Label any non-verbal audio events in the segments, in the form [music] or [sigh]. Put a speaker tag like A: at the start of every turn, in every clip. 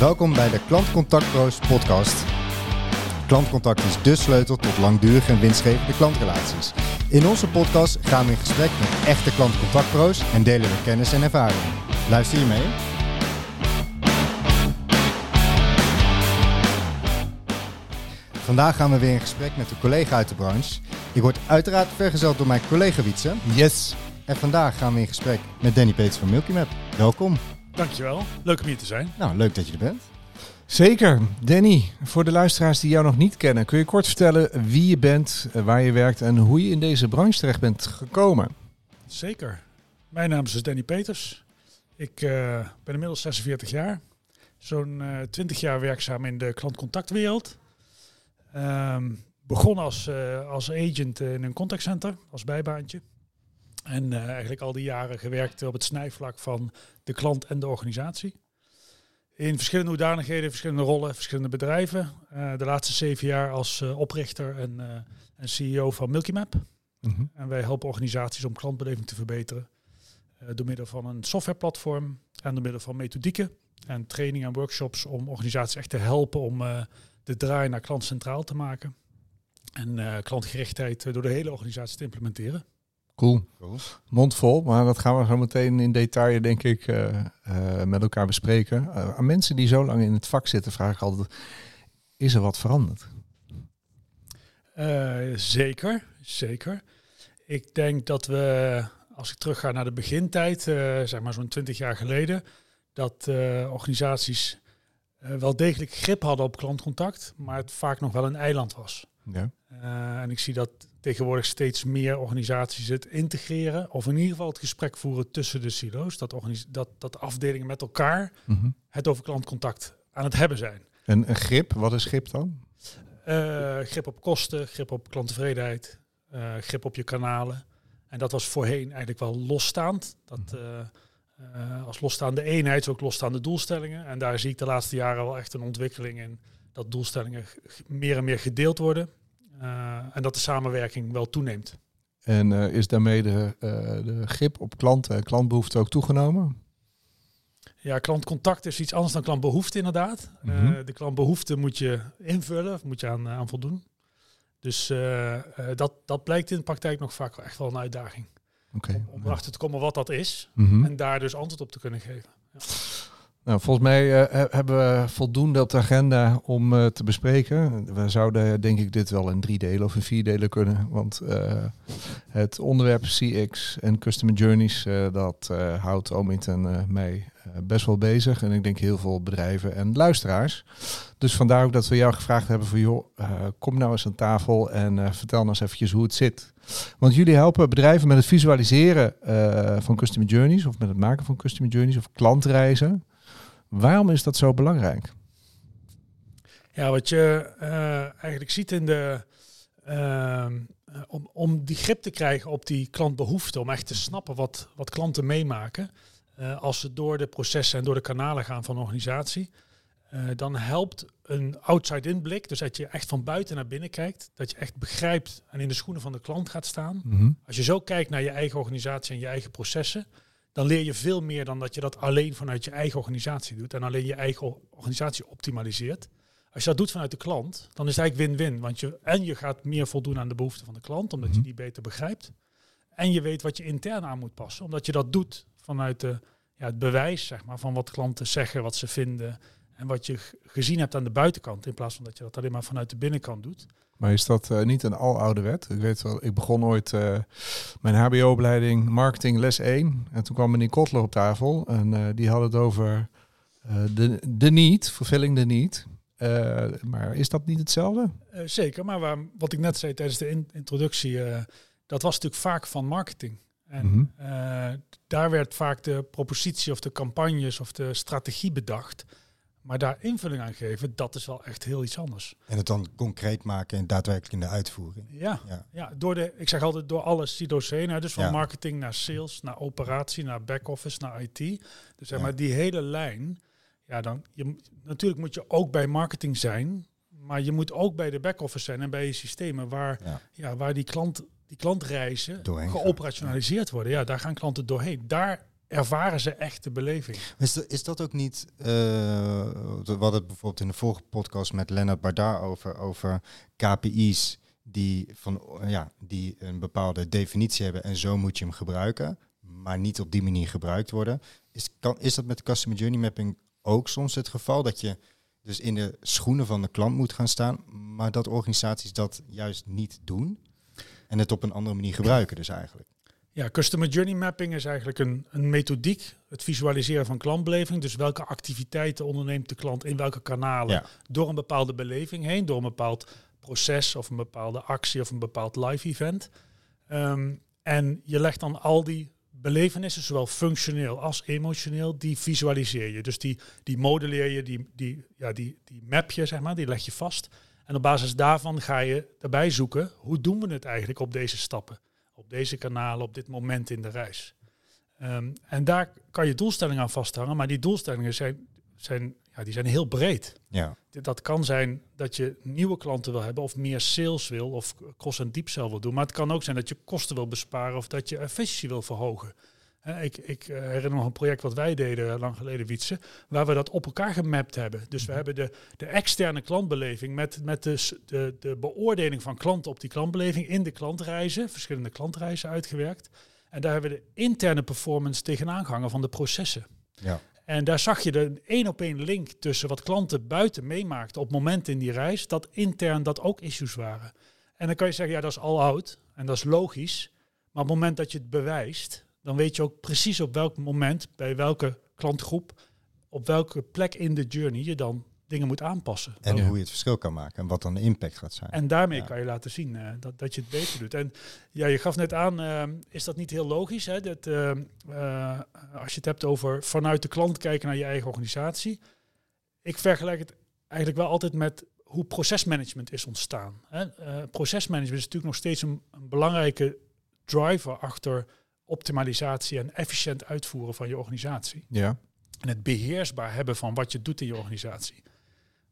A: Welkom bij de Klantcontactpro's podcast. Klantcontact is de sleutel tot langdurige en winstgevende klantrelaties. In onze podcast gaan we in gesprek met echte klantcontactpro's en delen we kennis en ervaring. Luister je mee? Vandaag gaan we weer in gesprek met een collega uit de branche. Ik word uiteraard vergezeld door mijn collega Wietse.
B: Yes.
A: En vandaag gaan we in gesprek met Danny Peters van Milkymap. Welkom.
C: Dankjewel. Leuk om hier te zijn.
A: Nou, leuk dat je er bent.
B: Zeker. Danny, voor de luisteraars die jou nog niet kennen, kun je kort vertellen wie je bent, eh, waar je werkt en hoe je in deze branche terecht bent gekomen?
C: Zeker. Mijn naam is dus Danny Peters. Ik uh, ben inmiddels 46 jaar. Zo'n uh, 20 jaar werkzaam in de klantcontactwereld. Um, begon als, uh, als agent in een contactcenter, als bijbaantje. En uh, eigenlijk al die jaren gewerkt op het snijvlak van de klant en de organisatie. In verschillende hoedanigheden, verschillende rollen, verschillende bedrijven. Uh, de laatste zeven jaar als uh, oprichter en, en, CEO van Milkymap. Mm -hmm. En wij helpen organisaties om klantbeleving te verbeteren. door middel van een softwareplatform en door middel van methodieken en training en workshops om organisaties echt te helpen om de draai naar klant centraal te maken. En klantgerichtheid door de hele organisatie te implementeren.
B: Cool. cool. Mondvol, maar dat gaan we zo meteen in detail, denk ik, uh, uh, met elkaar bespreken. Uh, aan mensen die zo lang in het vak zitten, vraag ik altijd: is er wat veranderd?
C: zeker, zeker. Ik denk dat we, als ik terugga naar de begintijd, zeg maar zo'n 20 jaar geleden, dat organisaties wel degelijk grip hadden op klantcontact, maar het vaak nog wel een eiland was.
B: Ja.
C: en ik zie dat tegenwoordig steeds meer organisaties het integreren, of in ieder geval het gesprek voeren tussen de silo's, dat, dat, dat afdelingen met elkaar mm -hmm. het over klantcontact aan het hebben zijn.
B: En een grip, wat is grip dan?
C: Uh, grip op kosten, grip op klanttevredenheid, uh, grip op je kanalen. En dat was voorheen eigenlijk wel losstaand. Dat, uh, als losstaande eenheid, ook losstaande doelstellingen. En daar zie ik de laatste jaren wel echt een ontwikkeling in. Dat doelstellingen meer en meer gedeeld worden. Uh, en dat de samenwerking wel toeneemt.
B: En uh, is daarmee de, uh, de grip op klanten en klantbehoeften ook toegenomen?
C: Ja, klantcontact is iets anders dan klantbehoefte inderdaad. Mm -hmm. de klantbehoefte moet je invullen, of moet je aan, aan voldoen. Dus dat, dat blijkt in de praktijk nog vaak wel echt wel een uitdaging.
B: Okay.
C: Om, om erachter te komen wat dat is mm -hmm. en daar dus antwoord op te kunnen geven. Ja.
B: Nou, volgens mij uh, hebben we voldoende op de agenda om uh, te bespreken. We zouden denk ik dit wel in drie delen of in vier delen kunnen. Want uh, het onderwerp CX en Customer Journeys, dat houdt Omid en mij best wel bezig. En ik denk heel veel bedrijven en luisteraars. Dus vandaar ook dat we jou gevraagd hebben van joh, kom nou eens aan tafel en vertel nou eens eventjes hoe het zit. Want jullie helpen bedrijven met het visualiseren van Customer Journeys of met het maken van Customer Journeys of klantreizen. Waarom is dat zo belangrijk?
C: Ja, wat je uh, eigenlijk ziet in de. Uh, om, om die grip te krijgen op die klantbehoeften, om echt te snappen wat, wat klanten meemaken. Uh, als ze door de processen en door de kanalen gaan van een organisatie. dan helpt een outside-in blik, dus dat je echt van buiten naar binnen kijkt. Dat je echt begrijpt en in de schoenen van de klant gaat staan.
B: Mm -hmm.
C: Als je zo kijkt naar je eigen organisatie en je eigen processen dan leer je veel meer dan dat je dat alleen vanuit je eigen organisatie doet en alleen je eigen organisatie optimaliseert. Als je dat doet vanuit de klant, dan is het eigenlijk win-win. Want je, en je gaat meer voldoen aan de behoeften van de klant, omdat je die beter begrijpt. En je weet wat je intern aan moet passen, omdat je dat doet vanuit de, ja, het bewijs zeg maar, van wat klanten zeggen, wat ze vinden. En wat je gezien hebt aan de buitenkant, in plaats van dat je dat alleen maar vanuit de binnenkant doet.
B: Maar is dat uh, niet een aloude wet? Ik weet wel, ik begon ooit uh, mijn HBO-opleiding marketing les 1. En toen kwam meneer Kotler op tafel. En uh, die had het over de, de need, fulfilling the need. maar is dat niet hetzelfde?
C: zeker, maar waar, wat ik net zei tijdens de in introductie, dat was natuurlijk vaak van marketing. En mm -hmm. daar werd vaak de propositie of de campagnes of de strategie bedacht. Maar daar invulling aan geven, dat is wel echt heel iets anders.
A: En het dan concreet maken en daadwerkelijk in de uitvoering.
C: Ja, ja. ja door de, ik zeg altijd door alle silo's heen. Dus van ja. marketing naar sales, naar operatie, naar back-office, naar IT. Dus zeg maar die hele lijn. Ja, dan, je, natuurlijk moet je ook bij marketing zijn. Maar je moet ook bij de back-office zijn en bij je systemen waar, ja. waar die, klant, die klantreizen
A: doorheen
C: geoperationaliseerd worden. Ja, daar gaan klanten doorheen. Daar ervaren ze echt de beleving.
A: Is, dat, is dat ook niet, uh, we hadden het bijvoorbeeld in de vorige podcast met Lennart Bardar over, over KPI's die, van, ja, die een bepaalde definitie hebben en zo moet je hem gebruiken, maar niet op die manier gebruikt worden. Is, is dat met de Customer Journey Mapping ook soms het geval dat je dus in de schoenen van de klant moet gaan staan, maar dat organisaties dat juist niet doen en het op een andere manier gebruiken dus eigenlijk?
C: Ja, Customer Journey Mapping is eigenlijk een, een methodiek, het visualiseren van klantbeleving. Dus welke activiteiten onderneemt de klant in welke kanalen door een bepaalde beleving heen, door een bepaald proces of een bepaalde actie of een bepaald live event. Ehm, en je legt dan al die belevenissen, zowel functioneel als emotioneel, die visualiseer je. Dus die, die modelleer je, die, die, ja, die, die map je, zeg maar, die leg je vast. En op basis daarvan ga je daarbij zoeken, hoe doen we het eigenlijk op deze stappen? Op deze kanalen, op dit moment in de reis. Ehm, en daar kan je doelstellingen aan vasthangen, maar die doelstellingen zijn, zijn ja, die zijn heel breed.
A: Ja.
C: Dat kan zijn dat je nieuwe klanten wil hebben of meer sales wil of cross- en deepsell wil doen. Maar het kan ook zijn dat je kosten wil besparen of dat je efficiëntie wil verhogen. Ik, ik eh, herinner me nog een project wat wij deden lang geleden, Wietse, waar we dat op elkaar gemapt hebben. Dus we hebben de, de externe klantbeleving met, met de, de, de beoordeling van klanten op die klantbeleving in de klantreizen, verschillende klantreizen uitgewerkt. En daar hebben we de interne performance tegenaan gehangen van de processen.
A: Ja.
C: En daar zag je de één op één link tussen wat klanten buiten meemaakten op momenten in die reis, dat intern dat ook issues waren. En dan kan je zeggen, ja, dat is al oud en dat is logisch. Maar op het moment dat je het bewijst, dan weet je ook precies op welk moment, bij welke klantgroep, op welke plek in de journey je dan dingen moet aanpassen.
A: En hoe je het verschil kan maken en wat dan de impact gaat zijn.
C: En daarmee kan je laten zien uh, dat, dat je het beter doet. En ja, je gaf net aan, uh, is dat niet heel logisch? Hè? Dat, uh, als je het hebt over vanuit de klant kijken naar je eigen organisatie. Ik vergelijk het eigenlijk wel altijd met hoe procesmanagement is ontstaan. Hè? procesmanagement is natuurlijk nog steeds een, een belangrijke driver achter optimalisatie en efficiënt uitvoeren van je organisatie.
B: Ja.
C: En het beheersbaar hebben van wat je doet in je organisatie.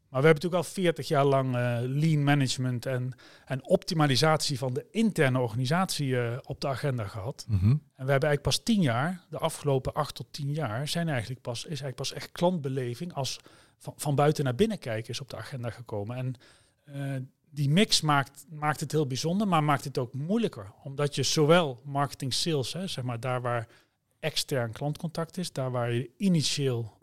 C: Maar we hebben natuurlijk al 40 jaar lang uh, lean management en, en optimalisatie van de interne organisatie uh, op de agenda gehad.
B: Mm -hmm.
C: En we hebben eigenlijk pas 10 jaar, de afgelopen 8 tot 10 jaar, zijn eigenlijk pas, is eigenlijk pas echt klantbeleving als van, van buiten naar binnen kijken is op de agenda gekomen. En uh, die mix maakt, maakt het heel bijzonder, maar maakt het ook moeilijker. Omdat je zowel marketing sales, hè, zeg maar daar waar extern klantcontact is, daar waar je initieel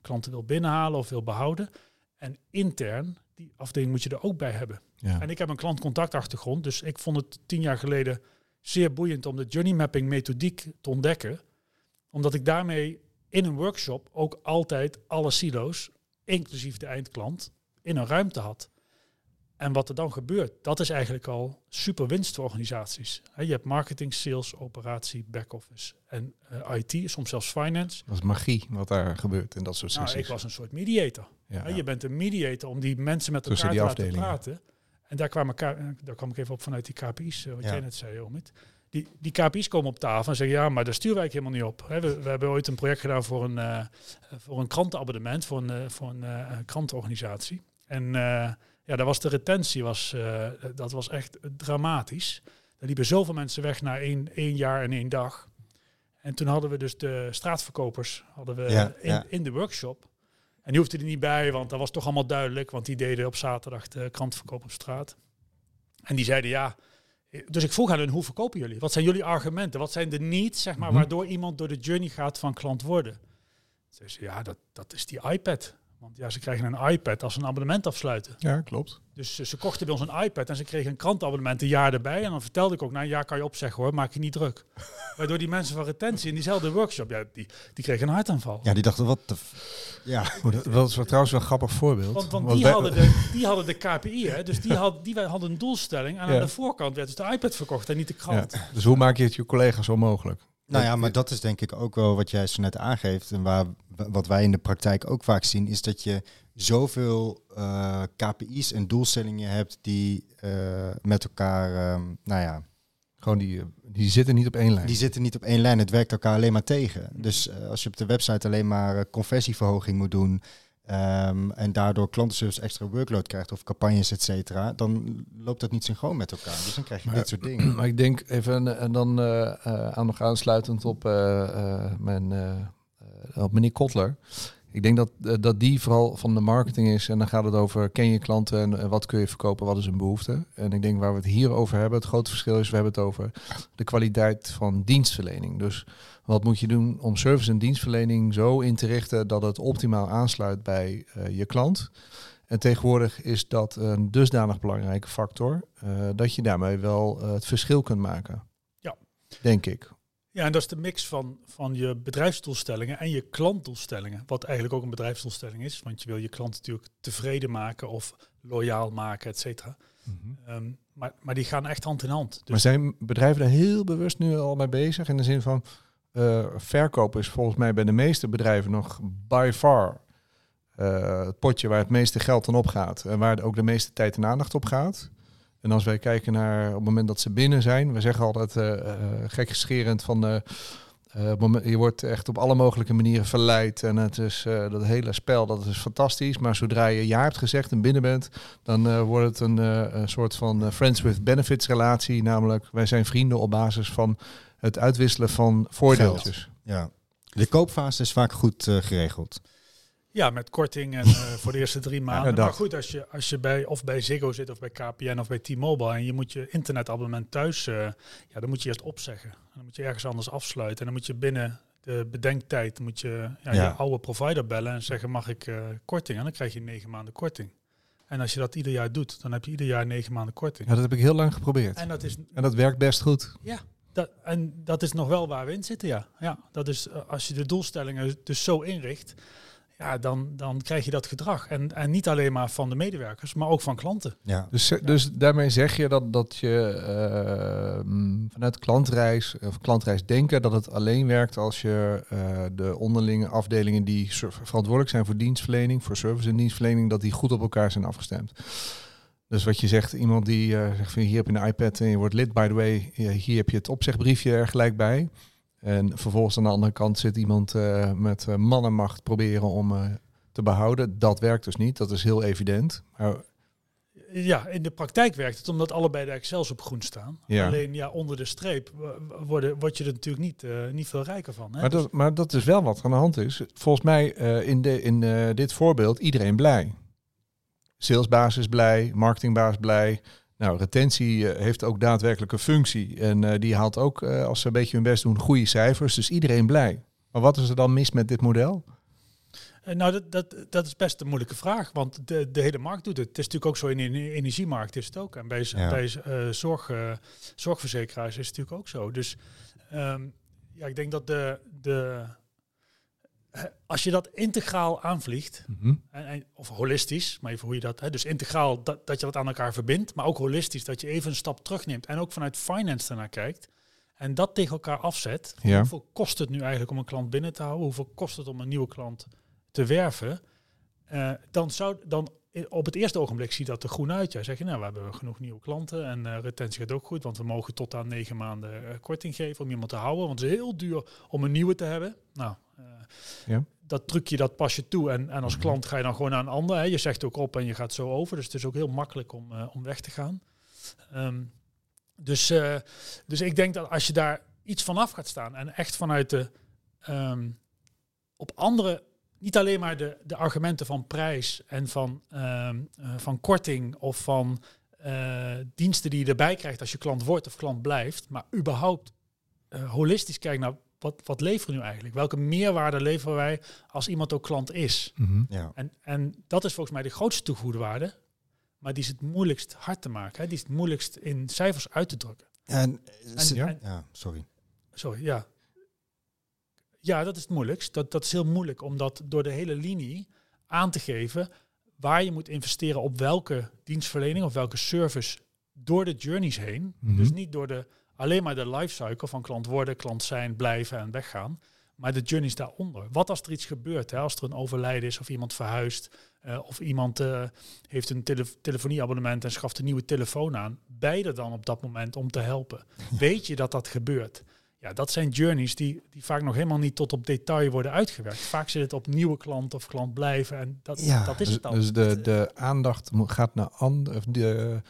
C: klanten wil binnenhalen of wil behouden en intern, die afdeling moet je er ook bij hebben.
B: Ja.
C: En ik heb een klantcontactachtergrond, dus ik vond het tien jaar geleden zeer boeiend om de journey mapping methodiek te ontdekken. Omdat ik daarmee in een workshop ook altijd alle silo's, inclusief de eindklant, in een ruimte had. En wat er dan gebeurt, dat is eigenlijk al super winst voor organisaties. je hebt marketing, sales, operatie, back-office en uh, IT, soms zelfs finance.
B: Dat is magie wat daar gebeurt in dat soort
C: nou,
B: sessies.
C: ik was een soort mediator.
B: Ja.
C: Je bent een mediator om die mensen met
B: Tussen
C: elkaar te laten praten. En daar kwam, ik, daar kwam ik even op vanuit die KPI's, eh, wat
A: Ja.
C: jij net zei, Omid. Die, die KPI's komen op tafel en zeggen, ja, maar daar sturen wij helemaal niet op. We, we hebben ooit een project gedaan voor een, eh, voor een krantenabonnement, voor een, eh, voor een eh, krantenorganisatie. En eh, ja, daar was de retentie, was, eh, dat was echt dramatisch. Er liepen zoveel mensen weg na één, één jaar en één dag. En toen hadden we dus de straatverkopers hadden we
A: Ja,
C: in,
A: ja.
C: in de workshop. En die hoefde er niet bij, want dat was toch allemaal duidelijk. Want die deden op zaterdag de krantverkoop op straat. En die zeiden ja. Dus ik vroeg aan hun, hoe verkopen jullie? Wat zijn jullie argumenten? Wat zijn de needs, zeg maar,
B: Mhm.
C: waardoor iemand door de journey gaat van klant worden? Ze zei, ja, dat, dat is die iPad. Want ja, ze krijgen een iPad als ze een abonnement afsluiten.
B: Ja, klopt.
C: Dus ze kochten bij ons een iPad en ze kregen een krantenabonnement een jaar erbij. En dan vertelde ik ook, nou ja, kan je opzeggen hoor, maak je niet druk. [laughs] Waardoor die mensen van retentie in diezelfde workshop, ja, die, die kregen een hartaanval.
A: Ja, die dachten, wat de... f- Ja, [laughs]
B: Oh, dat, is wel trouwens wel een grappig voorbeeld.
C: Want, want
B: Want
C: die, hadden de, die hadden de KPI, hè? dus die, had, die hadden een doelstelling. En
B: Ja.
C: aan de voorkant werd dus de iPad verkocht en niet de krant.
B: ja. Dus hoe maak je het je collega's onmogelijk?
A: Nou ja, maar dat is denk ik ook wel wat jij zo net aangeeft. En waar, wat wij in de praktijk ook vaak zien, is dat je zoveel eh, KPI's en doelstellingen hebt die eh, met elkaar, ehm, nou ja,
B: Gewoon die, eh, die zitten niet op één lijn.
A: die zitten niet op één lijn. Het werkt elkaar alleen maar tegen. Dus eh, als je op de website alleen maar conversieverhoging moet doen, ehm, en daardoor klantenservice extra workload krijgt of campagnes, et cetera, dan loopt dat niet synchroon met elkaar. Dus dan krijg je dit soort dingen.
B: Maar ik denk even, en dan uh, aan nog aansluitend op uh, mijn op meneer Kotler. Ik denk dat, dat die vooral van de marketing is. En dan gaat het over ken je klanten en wat kun je verkopen, wat is een behoefte. En ik denk waar we het hier over hebben, het grote verschil is, we hebben het over de kwaliteit van dienstverlening. Dus wat moet je doen om service en dienstverlening zo in te richten dat het optimaal aansluit bij uh, je klant. En tegenwoordig is dat een dusdanig belangrijke factor dat je daarmee wel het verschil kunt maken.
C: Ja.
B: Denk ik.
C: Ja, en dat is de mix van, van je bedrijfsdoelstellingen en je klantdoelstellingen. Wat eigenlijk ook een bedrijfsdoelstelling is, want je wil je klant natuurlijk tevreden maken of loyaal maken, et cetera. Mhm. um, maar, maar die gaan echt hand in hand. Dus
B: maar zijn bedrijven daar heel bewust nu al mee bezig? In de zin van, uh, verkoop is volgens mij bij de meeste bedrijven nog by far uh, het potje waar het meeste geld dan op gaat. En waar ook de meeste tijd en aandacht op gaat. En als wij kijken naar op het moment dat ze binnen zijn, we zeggen altijd uh, uh, gekscherend van uh, je wordt echt op alle mogelijke manieren verleid en het is dat hele spel dat is fantastisch. Maar zodra je ja hebt gezegd en binnen bent, dan wordt het een, een soort van friends with benefits relatie. Namelijk wij zijn vrienden op basis van het uitwisselen van voordeeltjes.
A: Ja, de koopfase is vaak goed geregeld.
C: Ja, met korting en uh, [laughs] voor de eerste drie maanden. Maar goed, als je, als je bij, of bij Ziggo zit of bij KPN of bij T-Mobile en je moet je internetabonnement thuis, uh, ja, dan moet je eerst opzeggen. Dan moet je ergens anders afsluiten. En dan moet je binnen de bedenktijd moet je ja, ja. je oude provider bellen en zeggen mag ik uh, korting? En dan krijg je negen maanden korting. En als je dat ieder jaar doet, dan heb je ieder jaar negen maanden korting.
B: Ja, dat heb ik heel lang geprobeerd.
C: En dat, is,
B: en dat werkt best goed.
C: Ja, dat, en dat is nog wel waar we in zitten, ja. ja dat is als je de doelstellingen dus zo inricht ja, dan, dan krijg je dat gedrag. En, en niet alleen maar van de medewerkers, maar ook van klanten.
B: Ja. Dus, dus daarmee zeg je dat, dat je uh, vanuit klantreis of klantreis denken dat het alleen werkt als je uh, de onderlinge afdelingen die verantwoordelijk zijn voor dienstverlening, voor service en dienstverlening, dat die goed op elkaar zijn afgestemd. Dus wat je zegt, iemand die uh, zegt van hier heb je een iPad en je wordt lid, by the way, hier heb je het opzegbriefje er gelijk bij. En vervolgens aan de andere kant zit iemand uh, met uh, mannenmacht proberen om uh, te behouden. Dat werkt dus niet, dat is heel evident. Maar
C: ja, in de praktijk werkt het omdat allebei de Excels op groen staan. Ja. Alleen ja, onder de streep worden, word je er natuurlijk niet, niet veel rijker van. Hè?
B: Maar, dat, maar dat is wel wat aan de hand is. Volgens mij in, de, in dit voorbeeld iedereen blij. Salesbasis blij, marketingbaas blij, nou, retentie eh, heeft ook daadwerkelijk een functie. En uh, die haalt ook, uh, als ze een beetje hun best doen, goede cijfers. Dus iedereen blij. Maar wat is er dan mis met dit model?
C: nou, dat, dat, dat is best een moeilijke vraag. Want de, de hele markt doet het. Het is natuurlijk ook zo in de energiemarkt is het ook. En bij, ja. bij zorg, zorgverzekeraars is het natuurlijk ook zo. Dus um, ja, ik denk dat de, de, als je dat integraal aanvliegt, mhm. en, of holistisch, maar even hoe je dat, hè, dus integraal dat, dat je dat aan elkaar verbindt, maar ook holistisch dat je even een stap terugneemt en ook vanuit finance ernaar kijkt en dat tegen elkaar afzet. Ja. Hoeveel kost het nu eigenlijk om een klant binnen te houden? Hoeveel kost het om een nieuwe klant te werven? Uh, dan zou dan op het eerste ogenblik ziet dat er groen uit. Jij zeg je, nou, we hebben genoeg nieuwe klanten en uh, retentie gaat ook goed, want we mogen tot aan negen maanden uh, korting geven om iemand te houden, want het is heel duur om een nieuwe te hebben. Nou, ja. Dat trucje, dat pas je toe. En, en als mhm. klant ga je dan gewoon naar een ander. Hè. Je zegt ook op en je gaat zo over. Dus het is ook heel makkelijk om, uh, om weg te gaan. Um, dus, uh, dus ik denk dat als je daar iets vanaf gaat staan en echt vanuit de um, op andere, niet alleen maar de, de argumenten van prijs en van, um, uh, van korting of van diensten die je erbij krijgt als je klant wordt of klant blijft, maar überhaupt holistisch kijkt naar wat, wat leveren we nu eigenlijk? Welke meerwaarde leveren wij als iemand ook klant is?
A: Mm ja.
C: en, en dat is volgens mij de grootste toegevoegde waarde. Maar die is het moeilijkst hard te maken. Hè? Die is het moeilijkst in cijfers uit te drukken.
A: En, en, ja? ja, sorry.
C: Sorry, ja. Ja, dat is het moeilijkst. Dat, dat is heel moeilijk om dat door de hele linie aan te geven waar je moet investeren op welke dienstverlening of welke service door de journeys heen. Mm Dus niet door de alleen maar de lifecycle van klant worden, klant zijn, blijven en weggaan. Maar de journeys daaronder. Wat als er iets gebeurt? Hè? Als er een overlijden is of iemand verhuist. Uh, of iemand uh, heeft een tele telefonieabonnement en schaft een nieuwe telefoon aan. Beide dan op dat moment om te helpen. Weet je dat dat gebeurt? Ja, dat zijn journeys die, die vaak nog helemaal niet tot op detail worden uitgewerkt. Vaak zit het op nieuwe klant of klant blijven en dat,
A: Ja,
C: dat is
B: Dus,
C: het dan.
B: dus de, de aandacht gaat naar andere. De,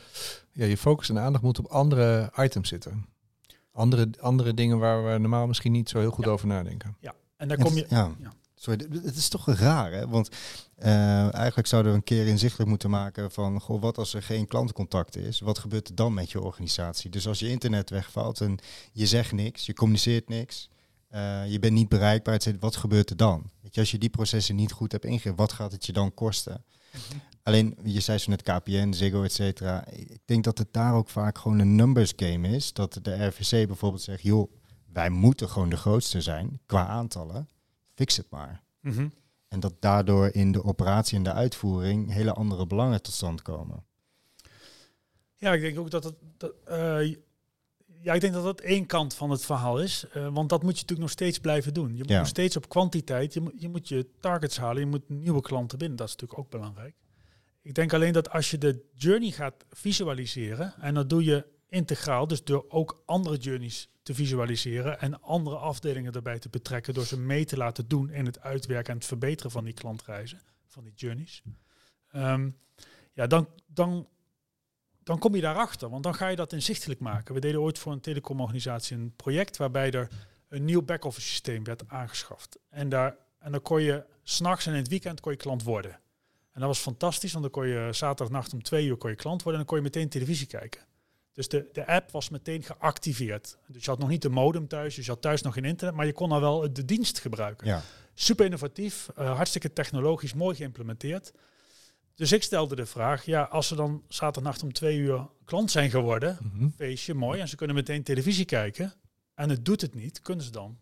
B: ja, je focus en aandacht moet op andere items zitten. Andere, andere dingen waar we normaal misschien niet zo heel goed
C: Ja.
B: over nadenken.
C: Ja, en dan
A: En
C: kom je...
A: ja.
C: ja.
A: Sorry, het is toch raar, hè? Want eh, eigenlijk zouden we een keer inzichtelijk moeten maken van, goh, wat als er geen klantencontact is? Wat gebeurt er dan met je organisatie? Dus als je internet wegvalt en je zegt niks, je communiceert niks, eh, je bent niet bereikbaar, wat gebeurt er dan? Weet je, als je die processen niet goed hebt ingericht, wat gaat het je dan kosten? Alleen, je zei zo net KPN, Ziggo, et cetera. Ik denk dat het daar ook vaak gewoon een numbers game is. Dat de RVC bijvoorbeeld zegt, joh, wij moeten gewoon de grootste zijn qua aantallen. Fix het maar.
C: Mhm.
A: En dat daardoor in de operatie en de uitvoering hele andere belangen tot stand komen.
C: Ja, ik denk ook dat het. Dat, eh, ja, ik denk dat dat één kant van het verhaal is. eh, want dat moet je natuurlijk nog steeds blijven doen. Je moet
A: Ja.
C: nog steeds op kwantiteit. Je moet, je moet je targets halen. Je moet nieuwe klanten binnen. Dat is natuurlijk ook belangrijk. Ik denk alleen dat als je de journey gaat visualiseren. En dat doe je integraal. Dus door ook andere journeys te visualiseren. En andere afdelingen erbij te betrekken. Door ze mee te laten doen in het uitwerken en het verbeteren van die klantreizen. Van die journeys. Ehm, ja, dan, dan dan kom je daarachter, want dan ga je dat inzichtelijk maken. We deden ooit voor een telecomorganisatie een project waarbij er een nieuw back-office systeem werd aangeschaft. En, daar, en dan kon je s'nachts en in het weekend kon je klant worden. En dat was fantastisch, want dan kon je zaterdagnacht om twee uur kon je klant worden en dan kon je meteen televisie kijken. Dus de, de app was meteen geactiveerd. Dus je had nog niet de modem thuis, dus je had thuis nog geen internet, maar je kon al wel de dienst gebruiken.
A: Ja,
C: Super innovatief, eh, hartstikke technologisch, mooi geïmplementeerd. Dus ik stelde de vraag, ja, als ze dan zaterdagnacht om twee uur klant zijn geworden,
B: Mhm.
C: feestje, mooi, en ze kunnen meteen televisie kijken, en het doet het niet, kunnen ze dan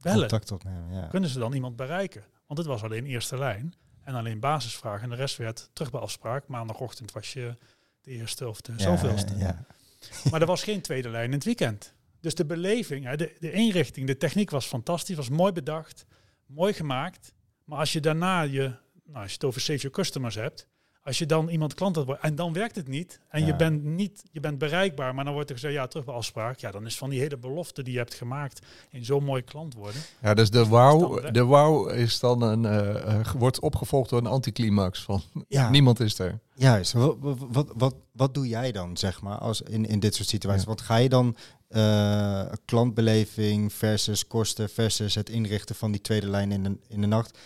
C: bellen?
A: contact opnemen. Ja.
C: Kunnen ze dan iemand bereiken? Want het was alleen eerste lijn en alleen basisvraag en de rest werd terug bij afspraak. Maandagochtend was je de eerste of de
A: Ja,
C: zoveelste.
A: Ja, [laughs]
C: Maar er was geen tweede lijn in het weekend. Dus de beleving, de, de inrichting, de techniek was fantastisch, was mooi bedacht, mooi gemaakt. Maar als je daarna je, nou, als je het over save your customers hebt, als je dan iemand klant had worden en dan werkt het niet en
A: Ja.
C: je bent niet, je bent bereikbaar, maar dan wordt er gezegd ja terug bij afspraak, ja dan is van die hele belofte die je hebt gemaakt in zo'n mooi klant worden.
B: Ja, dus de wow, de wow is dan een, eh, eh, wordt opgevolgd door een anticlimax van
A: ja. [laughs]
B: niemand is er.
A: Juist. Wat, wat, wat, wat, wat doe jij dan, zeg maar, als in, in dit soort situaties?
B: Ja.
A: Want ga je dan eh, klantbeleving versus kosten versus het inrichten van die tweede lijn in de, in de nacht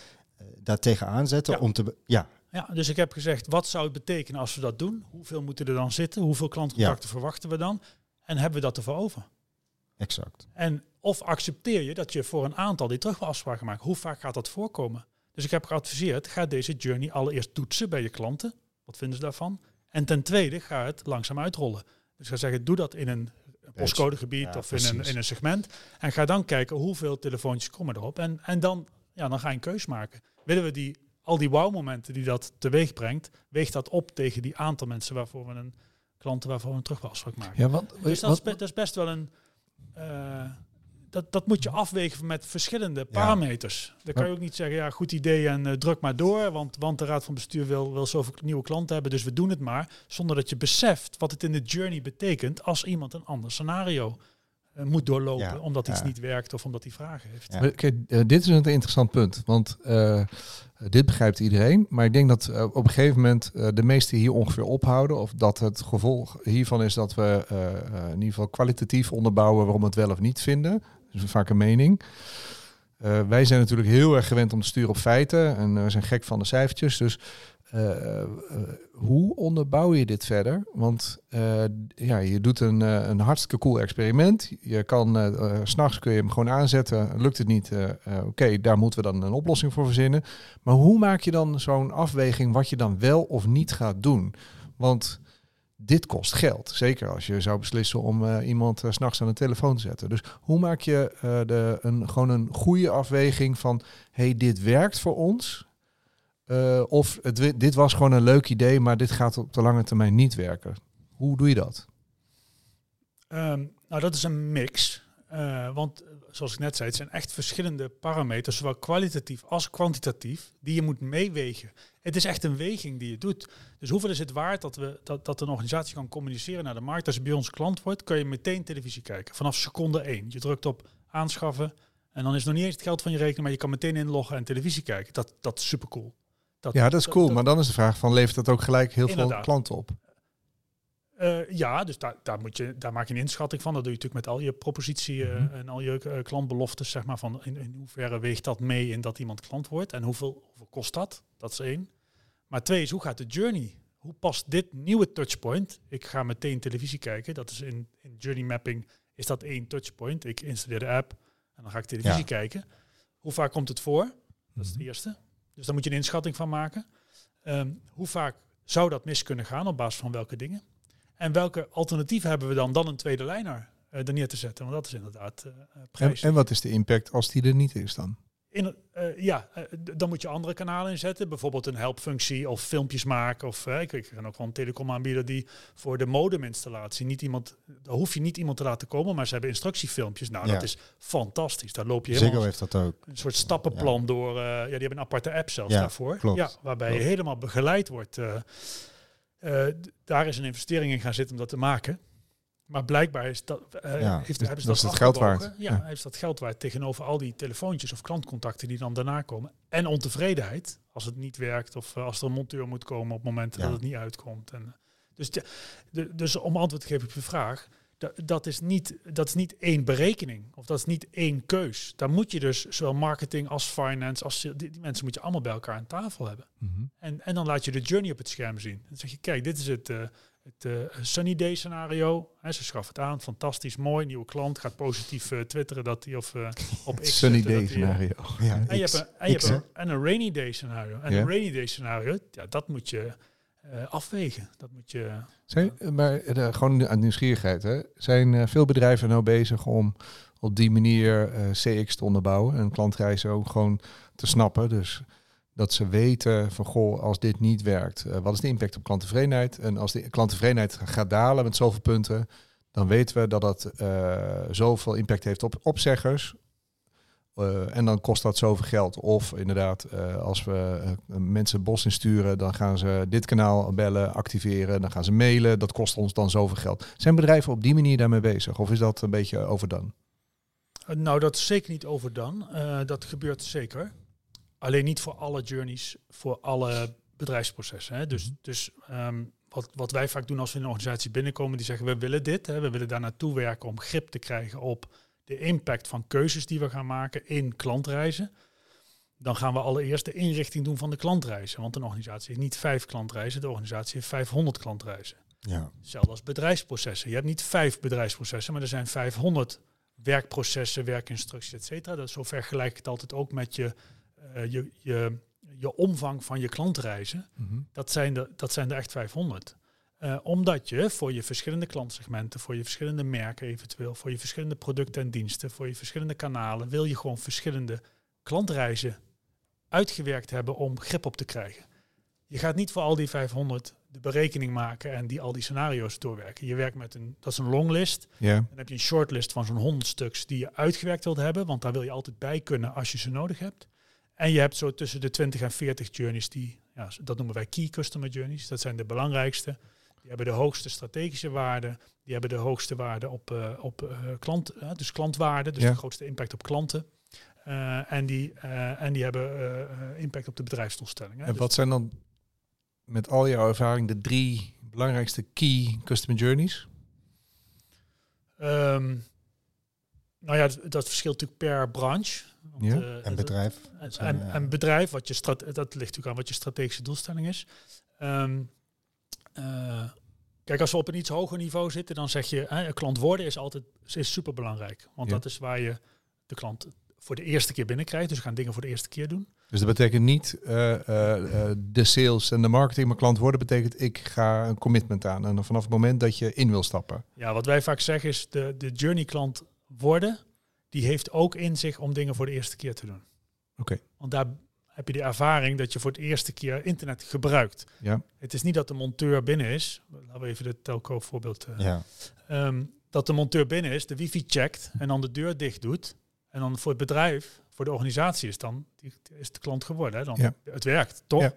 A: daartegen aanzetten
C: Ja.
A: om te... Ja,
C: Ja, dus ik heb gezegd, wat zou het betekenen als we dat doen? Hoeveel moeten er dan zitten? Hoeveel klantcontacten verwachten we dan? En hebben we dat ervoor over?
A: exact.
C: En of accepteer je dat je voor een aantal die terug afspraken maakt? Hoe vaak gaat dat voorkomen? Dus ik heb geadviseerd, ga deze journey allereerst toetsen bij je klanten. Wat vinden ze daarvan? En ten tweede, ga het langzaam uitrollen. Dus ga zeggen, doe dat in een postcodegebied
A: Ja,
C: of in een, in een segment. En ga dan kijken hoeveel telefoontjes komen erop. En, en dan, ja, dan ga je een keus maken. Willen we die, al die wow-momenten die dat teweeg brengt, weegt dat op tegen die aantal mensen waarvoor we een klanten waarvoor we een terugafspraak maken.
B: Ja, wat,
C: Dus dat is, be- dat is best wel een. eh, dat, dat moet je afwegen met verschillende parameters. Dan kan je ook niet zeggen, ja, goed idee en eh, druk maar door. Want, want de raad van bestuur wil, wil zoveel nieuwe klanten hebben, dus we doen het maar. Zonder dat je beseft wat het in de journey betekent als iemand een ander scenario eh, moet doorlopen.
A: Ja,
C: Omdat iets
A: ja.
C: niet werkt of omdat hij vragen heeft.
A: Ja.
B: Maar Kijk, dit is een interessant punt, want eh, dit begrijpt iedereen. Maar ik denk dat eh, op een gegeven moment eh, de meesten hier ongeveer ophouden. Of dat het gevolg hiervan is dat we eh, eh, in ieder geval kwalitatief onderbouwen waarom we het wel of niet vinden. Dus vaak een mening. Eh, wij zijn natuurlijk heel erg gewend om te sturen op feiten en we zijn gek van de cijfertjes. Dus eh, eh, hoe onderbouw je dit verder? Want eh, ja, je doet een, een hartstikke cool experiment. Je kan, s'nachts kun je hem gewoon aanzetten. Lukt het niet, oké, daar moeten we dan een oplossing voor verzinnen. Maar hoe maak je dan zo'n afweging wat je dan wel of niet gaat doen? Want dit kost geld. Zeker als je zou beslissen om iemand 's s'nachts aan de telefoon te zetten. Dus hoe maak je de, een, gewoon een goede afweging van... hey, dit werkt voor ons... Eh, of dit was gewoon een leuk idee, maar dit gaat op de lange termijn niet werken. Hoe doe je dat?
C: Ehm, nou, dat is een mix. Eh, want eh, zoals ik net zei, het zijn echt verschillende parameters, zowel kwalitatief als kwantitatief, die je moet meewegen. Het is echt een weging die je doet. Dus hoeveel is het waard dat, we, dat, dat een organisatie kan communiceren naar de markt? Als je bij ons klant wordt, kun je meteen televisie kijken. Vanaf seconde één. Je drukt op aanschaffen en dan is nog niet eens het geld van je rekening, maar je kan meteen inloggen en televisie kijken. Dat, dat is super cool. Dat,
B: ja, dat is cool. maar dan is de vraag van, levert dat ook gelijk heel veel klanten op?
C: Uh, ja, dus daar, daar, moet je, daar maak je een inschatting van. Dat doe je natuurlijk met al je propositie uh, en al je uh, klantbeloftes. Zeg maar, van in, in, hoeverre weegt dat mee in dat iemand klant wordt? En hoeveel, hoeveel kost dat? Dat is één. Maar twee is, hoe gaat de journey? Hoe past dit nieuwe touchpoint? Ik ga meteen televisie kijken. Dat is in, in journey mapping is dat één touchpoint. Ik installeer de app en dan ga ik televisie kijken. Hoe vaak komt het voor? Dat is het mhm. eerste. Dus daar moet je een inschatting van maken. Um, hoe vaak zou dat mis kunnen gaan op basis van welke dingen? En welke alternatieven hebben we dan dan een tweede lijner uh, er neer te zetten? Want dat is inderdaad uh,
B: prijs. En, en, wat is de impact als die er niet is dan?
C: In, uh, ja, dan moet je andere kanalen inzetten. Bijvoorbeeld een helpfunctie of filmpjes maken. Of ik, ik kan ook wel een telecom aanbieden die voor de modeminstallatie niet iemand, daar hoef je niet iemand te laten komen, maar ze hebben instructiefilmpjes. Nou, dat is fantastisch. Daar loop je
A: helemaal heeft dat ook.
C: Een soort stappenplan door. ja, die hebben een aparte app zelfs daarvoor. Klopt. Ja, waarbij je helemaal begeleid wordt. Uh, daar is een investering in gaan zitten om dat te maken. Maar blijkbaar is dat, uh, ja, heeft,
B: hebben ze dat, dat geld waard.
C: Ja, ja, heeft dat geld waard tegenover al die telefoontjes of klantcontacten die dan daarna komen. En ontevredenheid als het niet werkt of uh, als er een monteur moet komen op momenten dat het niet uitkomt. En, dus, de, dus om antwoord te geven op je vraag, dat, dat, is niet, dat is niet één berekening of dat is niet één keus. Daar moet je dus zowel marketing als finance, als die, die mensen moet je allemaal bij elkaar aan tafel hebben. Mhm. en, en dan laat je de journey op het scherm zien. Dan zeg je, kijk, dit is het, uh, het uh, sunny day scenario. He, ze schaffen het aan, fantastisch, mooi, nieuwe klant, gaat positief uh, twitteren dat hij of [laughs] op X
B: sunny day scenario.
C: ja, en, je hebt een, en, je hebt een, en een rainy day scenario. En een rainy day scenario, ja, dat moet je uh, afwegen. Dat moet je.
B: Zijn, maar uh, gewoon aan nieuwsgierigheid. Hè? Zijn uh, veel bedrijven nou bezig om op die manier CX te onderbouwen en klantreizen ook gewoon te snappen? Dus dat ze weten van goh, als dit niet werkt, wat is de impact op klanttevredenheid? En als de klanttevredenheid gaat dalen met zoveel punten, dan weten we dat dat zoveel impact heeft op opzeggers, uh, en dan kost dat zoveel geld. Of inderdaad, uh, als we uh, mensen bos insturen, dan gaan ze dit kanaal bellen, activeren, dan gaan ze mailen. Dat kost ons dan zoveel geld. Zijn bedrijven op die manier daarmee bezig? Of is dat een beetje overdone?
C: nou, dat is zeker niet overdone. dat gebeurt zeker. Alleen niet voor alle journeys, voor alle bedrijfsprocessen. Hè. Dus, mhm. dus um, wat, wat wij vaak doen als we in een organisatie binnenkomen, die zeggen we willen dit, hè, we willen daar naartoe werken om grip te krijgen op de impact van keuzes die we gaan maken in klantreizen, dan gaan we allereerst de inrichting doen van de klantreizen. Want een organisatie heeft niet vijf klantreizen, de organisatie heeft 500 klantreizen. Ja. Hetzelfde als bedrijfsprocessen. Je hebt niet vijf bedrijfsprocessen, maar er zijn 500 werkprocessen, werkinstructies, et cetera. Dat zo vergelijk ik het altijd ook met je, uh, je, je, je omvang van je klantreizen. Mhm. dat, zijn de, dat zijn er echt 500. Uh, omdat je voor je verschillende klantsegmenten, voor je verschillende merken eventueel, voor je verschillende producten en diensten, voor je verschillende kanalen, wil je gewoon verschillende klantreizen uitgewerkt hebben om grip op te krijgen. Je gaat niet voor al die 500 de berekening maken en die al die scenario's doorwerken. Je werkt met een, dat is een longlist. Yeah. Dan heb je een shortlist van zo'n 100 stuks die je uitgewerkt wilt hebben, want daar wil je altijd bij kunnen als je ze nodig hebt. En je hebt zo tussen de 20 en 40 journeys die, ja, dat noemen wij key customer journeys. Dat zijn de belangrijkste. Die hebben de hoogste strategische waarde. Die hebben de hoogste waarde op, uh, op uh, klant, uh, dus klantwaarde, dus de grootste impact op klanten. en, die, en die hebben impact op de bedrijfsdoelstellingen.
B: En dus wat zijn dan met al jouw ervaring de drie belangrijkste key customer journeys?
C: Um, nou ja, dat, verschilt natuurlijk per branche.
A: Want, ja. en bedrijf.
C: En, en, bedrijf, wat je dat ligt natuurlijk aan wat je strategische doelstelling is. Um, uh, kijk, als we op een iets hoger niveau zitten, dan zeg je, hè, klant worden is altijd is super belangrijk. Want dat is waar je de klant voor de eerste keer binnenkrijgt. Dus we gaan dingen voor de eerste keer doen.
B: Dus dat betekent niet uh, uh, de sales en de marketing, maar klant worden betekent ik ga een commitment aan. En vanaf het moment dat je in wil stappen.
C: Ja, wat wij vaak zeggen is de, de journey klant worden, die heeft ook in zich om dingen voor de eerste keer te doen.
B: Oké.
C: Want daar heb je de ervaring dat je voor het eerste keer internet gebruikt.
B: Ja.
C: Het is niet dat de monteur binnen is. Laten we even de telco voorbeeld. Uh, ja. Um, dat de monteur binnen is, de wifi checkt en dan de deur dicht doet. En dan voor het bedrijf, voor de organisatie is dan die, is de klant geworden. Hè? Dan,
B: Ja.
C: Het werkt, toch?
B: Ja.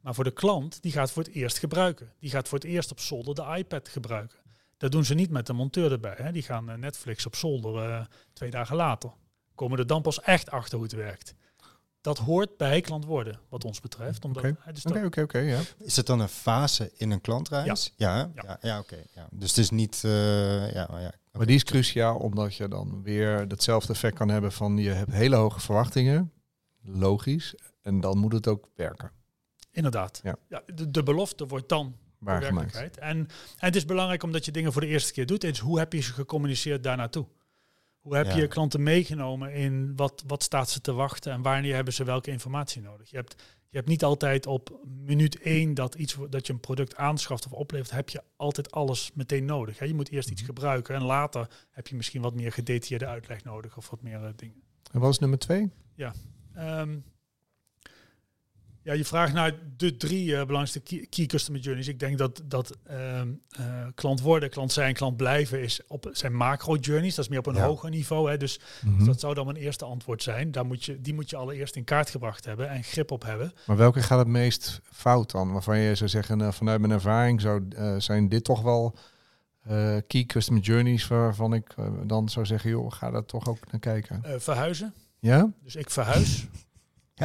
C: Maar voor de klant, die gaat voor het eerst gebruiken. Die gaat voor het eerst op zolder de iPad gebruiken. Dat doen ze niet met de monteur erbij. Hè? Die gaan eh, Netflix op zolder eh, twee dagen later. Komen er dan pas echt achter hoe het werkt. Dat hoort bij klant worden, wat ons betreft. Omdat,
B: Oké. Oké, oké, oké, ja.
A: Is het dan een fase in een klantreis? Ja, ja,
C: Ja.
A: ja, ja, oké. ja. Dus het is niet, eh, ja, ja.
B: Maar die is cruciaal omdat je dan weer hetzelfde effect kan hebben van je hebt hele hoge verwachtingen. Logisch. En dan moet het ook werken.
C: Inderdaad.
B: Ja.
C: Ja. de, de belofte wordt dan
B: Waargemaakt.
C: En, en het is belangrijk omdat je dingen voor de eerste keer doet. Is hoe heb je ze gecommuniceerd daar naartoe? Hoe heb
A: Ja.
C: je klanten meegenomen in wat, wat staat ze te wachten en wanneer hebben ze welke informatie nodig? Je hebt, je hebt niet altijd op minuut één dat, iets, dat je een product aanschaft of oplevert, heb je altijd alles meteen nodig. Hè? Je moet eerst
B: Mhm.
C: iets gebruiken en later heb je misschien wat meer gedetailleerde uitleg nodig of wat meer eh, dingen.
B: En wat is nummer twee?
C: Ehm, ja, je vraagt naar de drie eh, belangrijkste key, key customer journeys. Ik denk dat, dat ehm, eh, klant worden, klant zijn, klant blijven is op zijn macro journeys. Dat is meer op een
A: Ja.
C: hoger niveau. Hè. Dus
B: Mhm.
C: dat zou dan mijn eerste antwoord zijn. Daar moet je, die moet je allereerst in kaart gebracht hebben en grip op hebben.
B: Maar welke gaat het meest fout dan? Waarvan je zou zeggen, eh, vanuit mijn ervaring zou, eh, zijn dit toch wel key customer journeys waarvan ik dan zou zeggen, joh, ga daar toch ook naar kijken.
C: Verhuizen.
B: Ja?
C: Dus ik verhuis.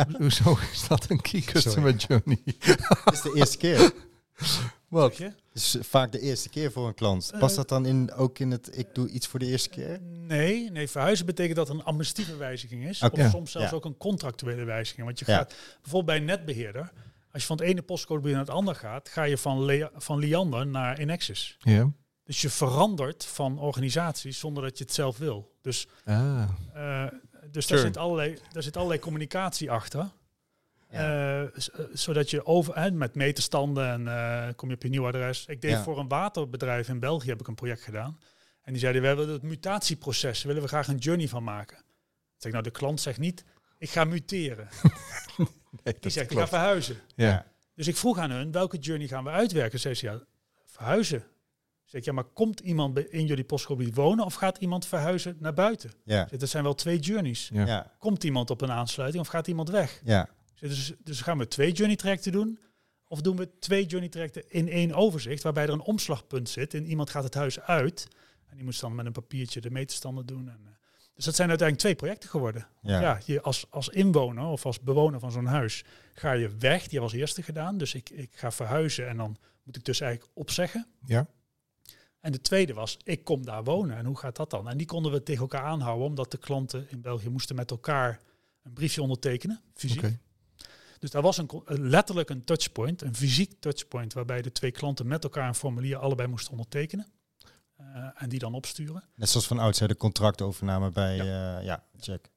C: [laughs]
B: Hoezo is dat een key customer journey?
A: Het is de eerste keer. [laughs]
B: Wat?
A: Het is vaak de eerste keer voor een klant. Past
C: Eh,
A: dat dan in, ook in het ik doe iets voor de eerste keer?
C: Nee, nee, verhuizen betekent dat een administratieve wijziging is. Of soms zelfs
A: Ja.
C: ook een contractuele wijziging. Want je
A: Ja.
C: gaat bijvoorbeeld bij een netbeheerder. Als je van het ene postcode naar het andere gaat, ga je van, Le- van Liander naar Inexis.
B: Ja.
C: Dus je verandert van organisatie zonder dat je het zelf wil. Dus,
B: Ah.
C: eh, dus
B: Sure.
C: daar, zit allerlei, daar zit allerlei communicatie achter. Eh, eh, zodat je over, hè, met meterstanden en eh, kom je op je nieuw adres. Ik deed
A: Ja.
C: voor een waterbedrijf in België heb ik een project gedaan. En die zeiden, we willen het mutatieproces, willen we graag een journey van maken. Ik zeg, nou de klant zegt niet, ik ga muteren. [laughs]
B: Nee,
C: Die zegt, ik ga verhuizen.
B: Ja.
C: Dus ik vroeg aan hun, welke journey gaan we uitwerken? Zei ze, ja, verhuizen. Zeg ik, ja, maar komt iemand bij- in jullie postcode wonen of gaat iemand verhuizen naar buiten?
A: Ja,
C: zeg, Dat zijn wel twee journeys.
B: Ja.
A: ja,
C: Komt iemand op een aansluiting of gaat iemand weg?
A: ja.
C: Zeg, Dus, dus gaan we twee journey trajecten doen? Of doen we twee journey trajecten in één overzicht, waarbij er een omslagpunt zit en iemand gaat het huis uit. En die moet dan met een papiertje de meterstanden doen. En, eh, dus dat zijn uiteindelijk twee projecten geworden.
A: ja.
C: Ja, je als, als inwoner of als bewoner van zo'n huis ga je weg. Die als eerste gedaan. Dus ik, ik ga verhuizen en dan moet ik dus eigenlijk opzeggen.
B: Ja.
C: En de tweede was, ik kom daar wonen. En hoe gaat dat dan? En die konden we tegen elkaar aanhouden, omdat de klanten in België moesten met elkaar een briefje ondertekenen, fysiek. Dus daar was een, een- letterlijk een touchpoint, een fysiek touchpoint, waarbij de twee klanten met elkaar een formulier allebei moesten ondertekenen. Eh, en die dan opsturen.
A: Net zoals van oudsher de contractovername bij, ja, ja check.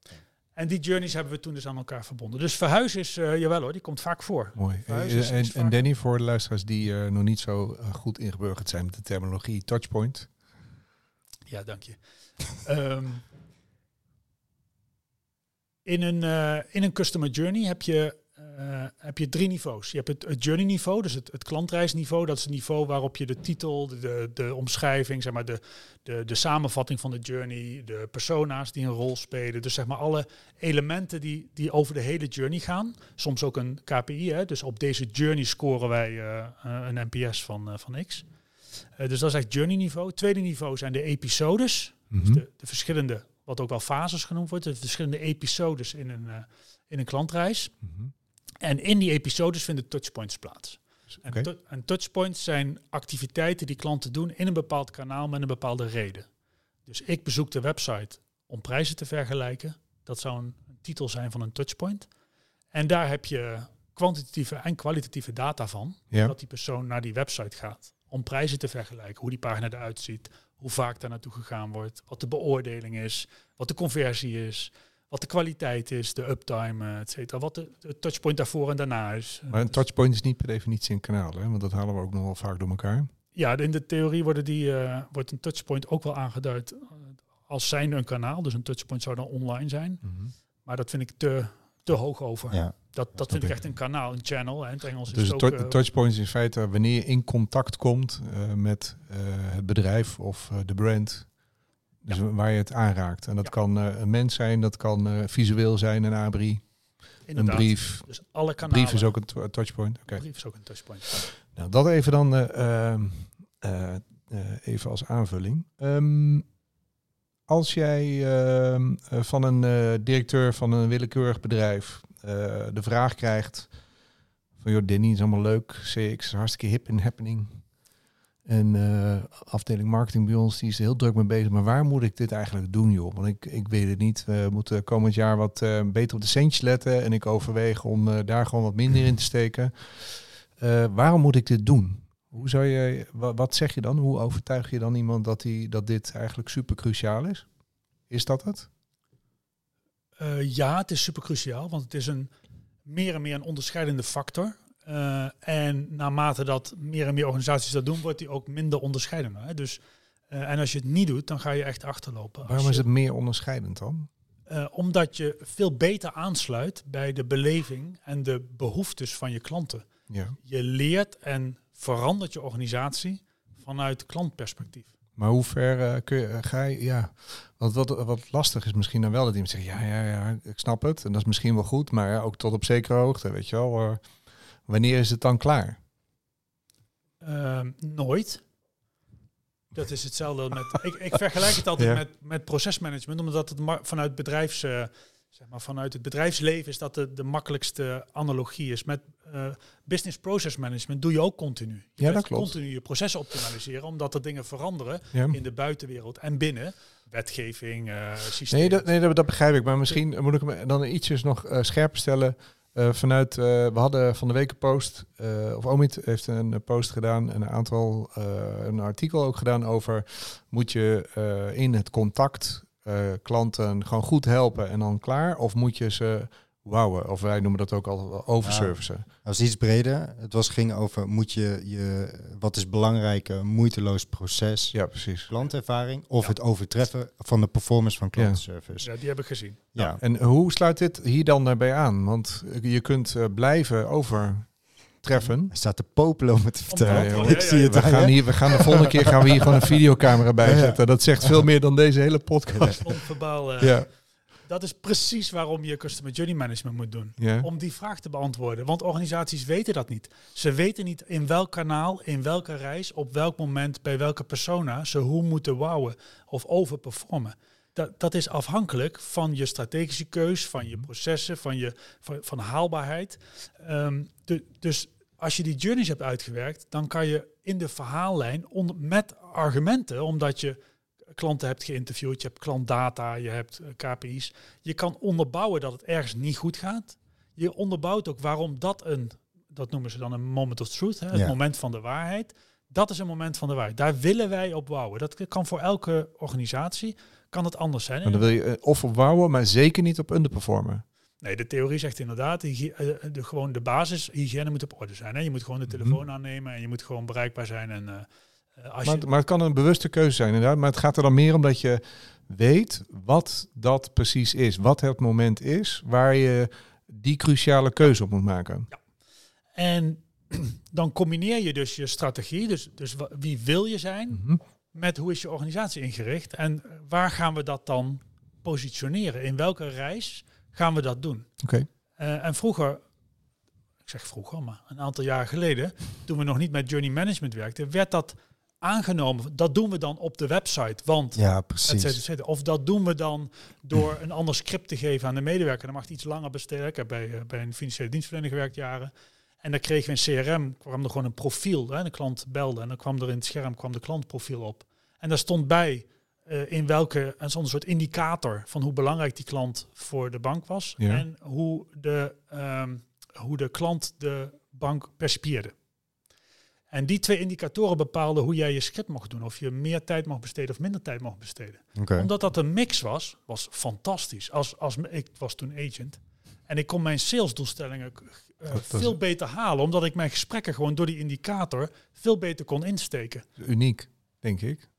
C: En die journeys hebben we toen dus aan elkaar verbonden. Dus verhuizen is, eh, jawel hoor, die komt vaak voor.
B: Mooi.
C: Is-
B: En, en Danny, voor de luisteraars die eh, nog niet zo eh, goed ingeburgerd zijn met de terminologie touchpoint.
C: Ja, dank je. [laughs] Ehm, in, een, eh, in een customer journey heb je, eh, heb je drie niveaus. Je hebt het, het journey niveau, dus het, het klantreisniveau. Dat is het niveau waarop je de titel, de, de, de omschrijving, zeg maar de, de, de samenvatting van de journey, de persona's die een rol spelen. Dus zeg maar alle elementen die, die over de hele journey gaan. Soms ook een KPI, hè? dus op deze journey scoren wij eh, eh, een NPS van, van X. Dus dat is echt journey niveau. Tweede niveau zijn de episodes.
B: Mhm.
C: Dus de, de verschillende, wat ook wel fases genoemd wordt, de verschillende episodes in een, in een klantreis.
B: Mhm.
C: En in die episodes vinden touchpoints plaats. En, touchpoints zijn activiteiten die klanten doen in een bepaald kanaal met een bepaalde reden. Dus ik bezoek de website om prijzen te vergelijken. Dat zou een, een titel zijn van een touchpoint. En daar heb je kwantitatieve en kwalitatieve data van.
B: Ja.
C: Dat die persoon naar die website gaat om prijzen te vergelijken. Hoe die pagina eruit ziet, hoe vaak daar naartoe gegaan wordt, wat de beoordeling is, wat de conversie is, wat de kwaliteit is, de uptime, et cetera. Wat de, de touchpoint daarvoor en daarna is.
B: Maar een
C: Dus-
B: touchpoint is niet per definitie een kanaal, hè? want dat halen we ook nog wel vaak door elkaar.
C: Ja, in de theorie worden die, eh, wordt een touchpoint ook wel aangeduid eh, als zijnde een kanaal. Dus een touchpoint zou dan online zijn. Maar dat vind ik te, te hoog over.
A: Ja.
C: Dat, dat vind ik
B: ik.
C: echt een kanaal, een channel. hè. In het Engels is
B: Dus
C: het ook... eh,
B: touchpoint is in feite wanneer je in contact komt eh, met eh, het bedrijf of eh, de brand Dus waar je het aanraakt. En dat
C: Ja.
B: kan eh, een mens zijn, dat kan eh, visueel zijn, een abri, een
C: Inderdaad.
B: brief.
C: Dus alle kanalen.
B: Brief is ook een to- touchpoint. Oké.
C: Brief is ook een touchpoint.
B: Nou, dat even dan eh, ehm, eh, eh, even als aanvulling. Ehm, als jij ehm, eh, van een directeur van een willekeurig bedrijf de vraag krijgt van joh, Danny is allemaal leuk, CX is hartstikke hip en happening. En eh, afdeling marketing bij ons, die is er heel druk mee bezig. Maar waar moet ik dit eigenlijk doen, joh? Want ik, ik weet het niet. We moeten komend jaar wat eh, beter op de centjes letten. En ik overweeg om eh, daar gewoon wat minder in te steken. Waarom moet ik dit doen? Hoe zou je, wa- wat zeg je dan? Hoe overtuig je dan iemand dat, die, dat dit eigenlijk super cruciaal is? Is dat het?
C: Ja, het is super cruciaal, want het is een meer en meer een onderscheidende factor. Eh, en naarmate dat meer en meer organisaties dat doen, wordt die ook minder onderscheidender. Hè? Dus, eh, en als je het niet doet, dan ga je echt achterlopen.
B: Waarom is het meer onderscheidend dan?
C: eh, omdat je veel beter aansluit bij de beleving en de behoeftes van je klanten.
B: Ja.
C: Je leert en verandert je organisatie vanuit klantperspectief.
B: Maar hoe ver kun je, ga je, ja, wat, wat, wat lastig is misschien dan wel dat iemand zegt, ja, ja, ja, ik snap het. En dat is misschien wel goed, maar ja, ook tot op zekere hoogte, weet je wel. Eh, wanneer is het dan klaar?
C: Ehm, nooit. Dat is hetzelfde met. [laughs] ik, ik vergelijk het altijd
B: Ja.
C: met, met procesmanagement, omdat het vanuit bedrijfs, eh, zeg maar, vanuit het bedrijfsleven is dat de, de makkelijkste analogie is. Met eh, business process management doe je ook continu. Je
B: Ja, dat klopt.
C: Continu je processen optimaliseren, omdat er dingen veranderen
B: Ja.
C: in de buitenwereld en binnen. Wetgeving, eh systeem.
B: Nee, dat, nee dat, dat begrijp ik. Maar misschien moet ik hem dan ietsjes nog eh, scherper stellen. Eh, vanuit, eh, we hadden van de week een post, eh, of Omid heeft een post gedaan, en een aantal, een artikel ook gedaan over, moet je in het contact klanten gewoon goed helpen en dan klaar? Of moet je ze wowen? Of wij noemen dat ook al overservicen.
A: Dat was iets breder. Het was, ging over, moet je, je, wat is belangrijk, een moeiteloos proces,
B: Ja, precies.
A: klantervaring, of
C: Ja.
A: het overtreffen van de performance van klantenservice.
C: Ja, die heb ik gezien.
A: Ja.
B: En hoe sluit dit hier dan daarbij aan? Want je kunt eh, blijven overtreffen.
A: Hij staat te popelen om het te vertellen.
C: Ja,
A: ik
C: ja,
A: zie
C: ja.
A: het
B: We
A: aan
B: gaan, hier, we gaan de volgende keer gaan we hier gewoon een [laughs] videocamera bij
A: Ja, ja.
B: zetten. Dat zegt veel meer dan deze hele podcast.
C: Non-verbaal, eh,
B: Ja,
C: Dat is precies waarom je customer journey management moet doen.
B: ja.
C: om die vraag te beantwoorden. Want organisaties weten dat niet. Ze weten niet in welk kanaal, in welke reis, op welk moment, bij welke persona ze hoe moeten wowen of overperformen. Dat, dat is afhankelijk van je strategische keus, van je processen, van je van, van haalbaarheid. Ehm, de- dus als je die journeys hebt uitgewerkt, dan kan je in de verhaallijn onder, met argumenten, omdat je klanten hebt geïnterviewd, je hebt klantdata, je hebt eh, KPI's. Je kan onderbouwen dat het ergens niet goed gaat. Je onderbouwt ook waarom dat een, dat noemen ze dan een moment of truth, hè, het
A: Ja.
C: moment van de waarheid. Dat is een moment van de waarheid. Daar willen wij op bouwen. Dat kan voor elke organisatie, kan het anders zijn.
B: Maar dan wil je eh, of op wouwen, maar zeker niet op underperformen.
C: Nee, de theorie zegt inderdaad, hygie- eh, de, gewoon de basis, hygiëne moet op orde zijn. Hè. Je moet gewoon de
B: Mhm.
C: telefoon aannemen en je moet gewoon bereikbaar zijn. En, als
B: Maar,
C: je,
B: maar het kan een bewuste keuze zijn inderdaad. Maar het gaat er dan meer om dat je weet wat dat precies is. Wat het moment is waar je die cruciale keuze op moet maken.
C: en [clears throat] dan combineer je dus je strategie, dus, dus wie wil je zijn,
B: Mhm.
C: met hoe is je organisatie ingericht en waar gaan we dat dan positioneren? In welke reis gaan we dat doen?
B: Oké.
C: Eh, en vroeger, ik zeg vroeger, maar een aantal jaar geleden, toen we nog niet met journey management werkten, werd dat aangenomen. Dat doen we dan op de website, want
A: Ja, precies.
C: cetera, et cetera. Of dat doen we dan door een ander script te geven aan de medewerker. Dan mag het iets langer besteden. Ik heb bij, eh, bij een financiële dienstverlener gewerkt jaren. En dan kregen we een CRM, kwam er gewoon een profiel. Hè. De klant belde en dan kwam er in het scherm kwam de klantprofiel op. En daar stond bij eh, in welke, en zo'n soort indicator van hoe belangrijk die klant voor de bank was.
B: Ja.
C: En hoe de, ehm, hoe de klant de bank percipieerde. En die twee indicatoren bepaalden hoe jij je script mocht doen. Of je meer tijd mocht besteden of minder tijd mocht besteden omdat dat een mix was, was fantastisch. Als, als, ik was toen agent. En ik kon mijn salesdoelstellingen
B: is-
C: veel beter halen. Omdat ik mijn gesprekken gewoon door die indicator veel beter kon insteken.
B: Uniek, denk ik.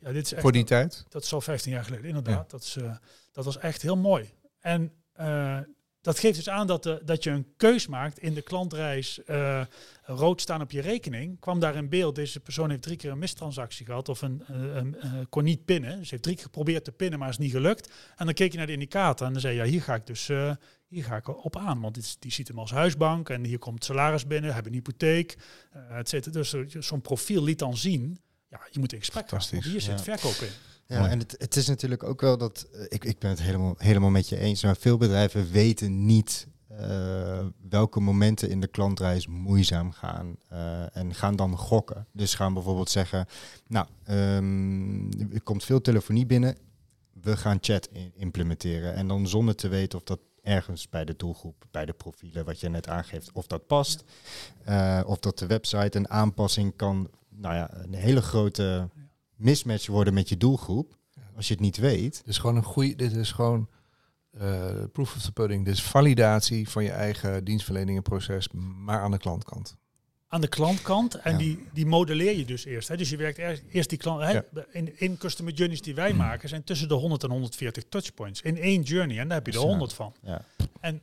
C: Ja, dit is echt,
B: Voor die tijd.
C: Dat is al 15 jaar geleden, inderdaad. Dat, is, eh, dat was echt heel mooi. En eh, dat geeft dus aan dat, de, dat je een keus maakt in de klantreis. eh, rood staan op je rekening. Kwam daar in beeld, deze persoon heeft drie keer een mistransactie gehad. Of een, een, een- een- kon niet pinnen. Dus heeft drie keer geprobeerd te pinnen, maar is niet gelukt. En dan keek je naar de indicator en dan zei je, ja, hier ga ik dus eh, hier ga ik op aan. Want dit, die ziet hem als huisbank en hier komt salaris binnen, hebben een hypotheek, eh et cetera. Dus eh, zo'n profiel liet dan zien, ja, je moet in gesprek gaan. Want Hier zit
A: Ja.
C: verkoop in.
A: Ja,
B: Mooi.
A: en het, het is natuurlijk ook wel dat, eh, ik, ik ben het helemaal, helemaal met je eens, maar veel bedrijven weten niet eh, welke momenten in de klantreis moeizaam gaan eh, en gaan dan gokken. Dus gaan bijvoorbeeld zeggen, nou, ehm, er komt veel telefonie binnen, we gaan chat implementeren. En dan zonder te weten of dat ergens bij de doelgroep, bij de profielen, wat je net aangeeft, of dat past. Of dat de website een aanpassing kan, nou ja, een hele grote mismatch worden met je doelgroep. Als je het niet weet.
B: Dit is gewoon een goede. Dit is gewoon eh, proof of the pudding. Dit is validatie van je eigen dienstverlening en proces, maar aan de klantkant.
C: Aan de klantkant. En
A: Ja.
C: die, die modelleer je dus eerst. Hè. Dus je werkt eerst, eerst die klant. Hè.
B: Ja.
C: In, in customer journeys die wij maken zijn tussen de 100 en 140 touchpoints. In één journey. En daar heb je er
A: Ja.
C: 100 van.
A: Ja.
C: En,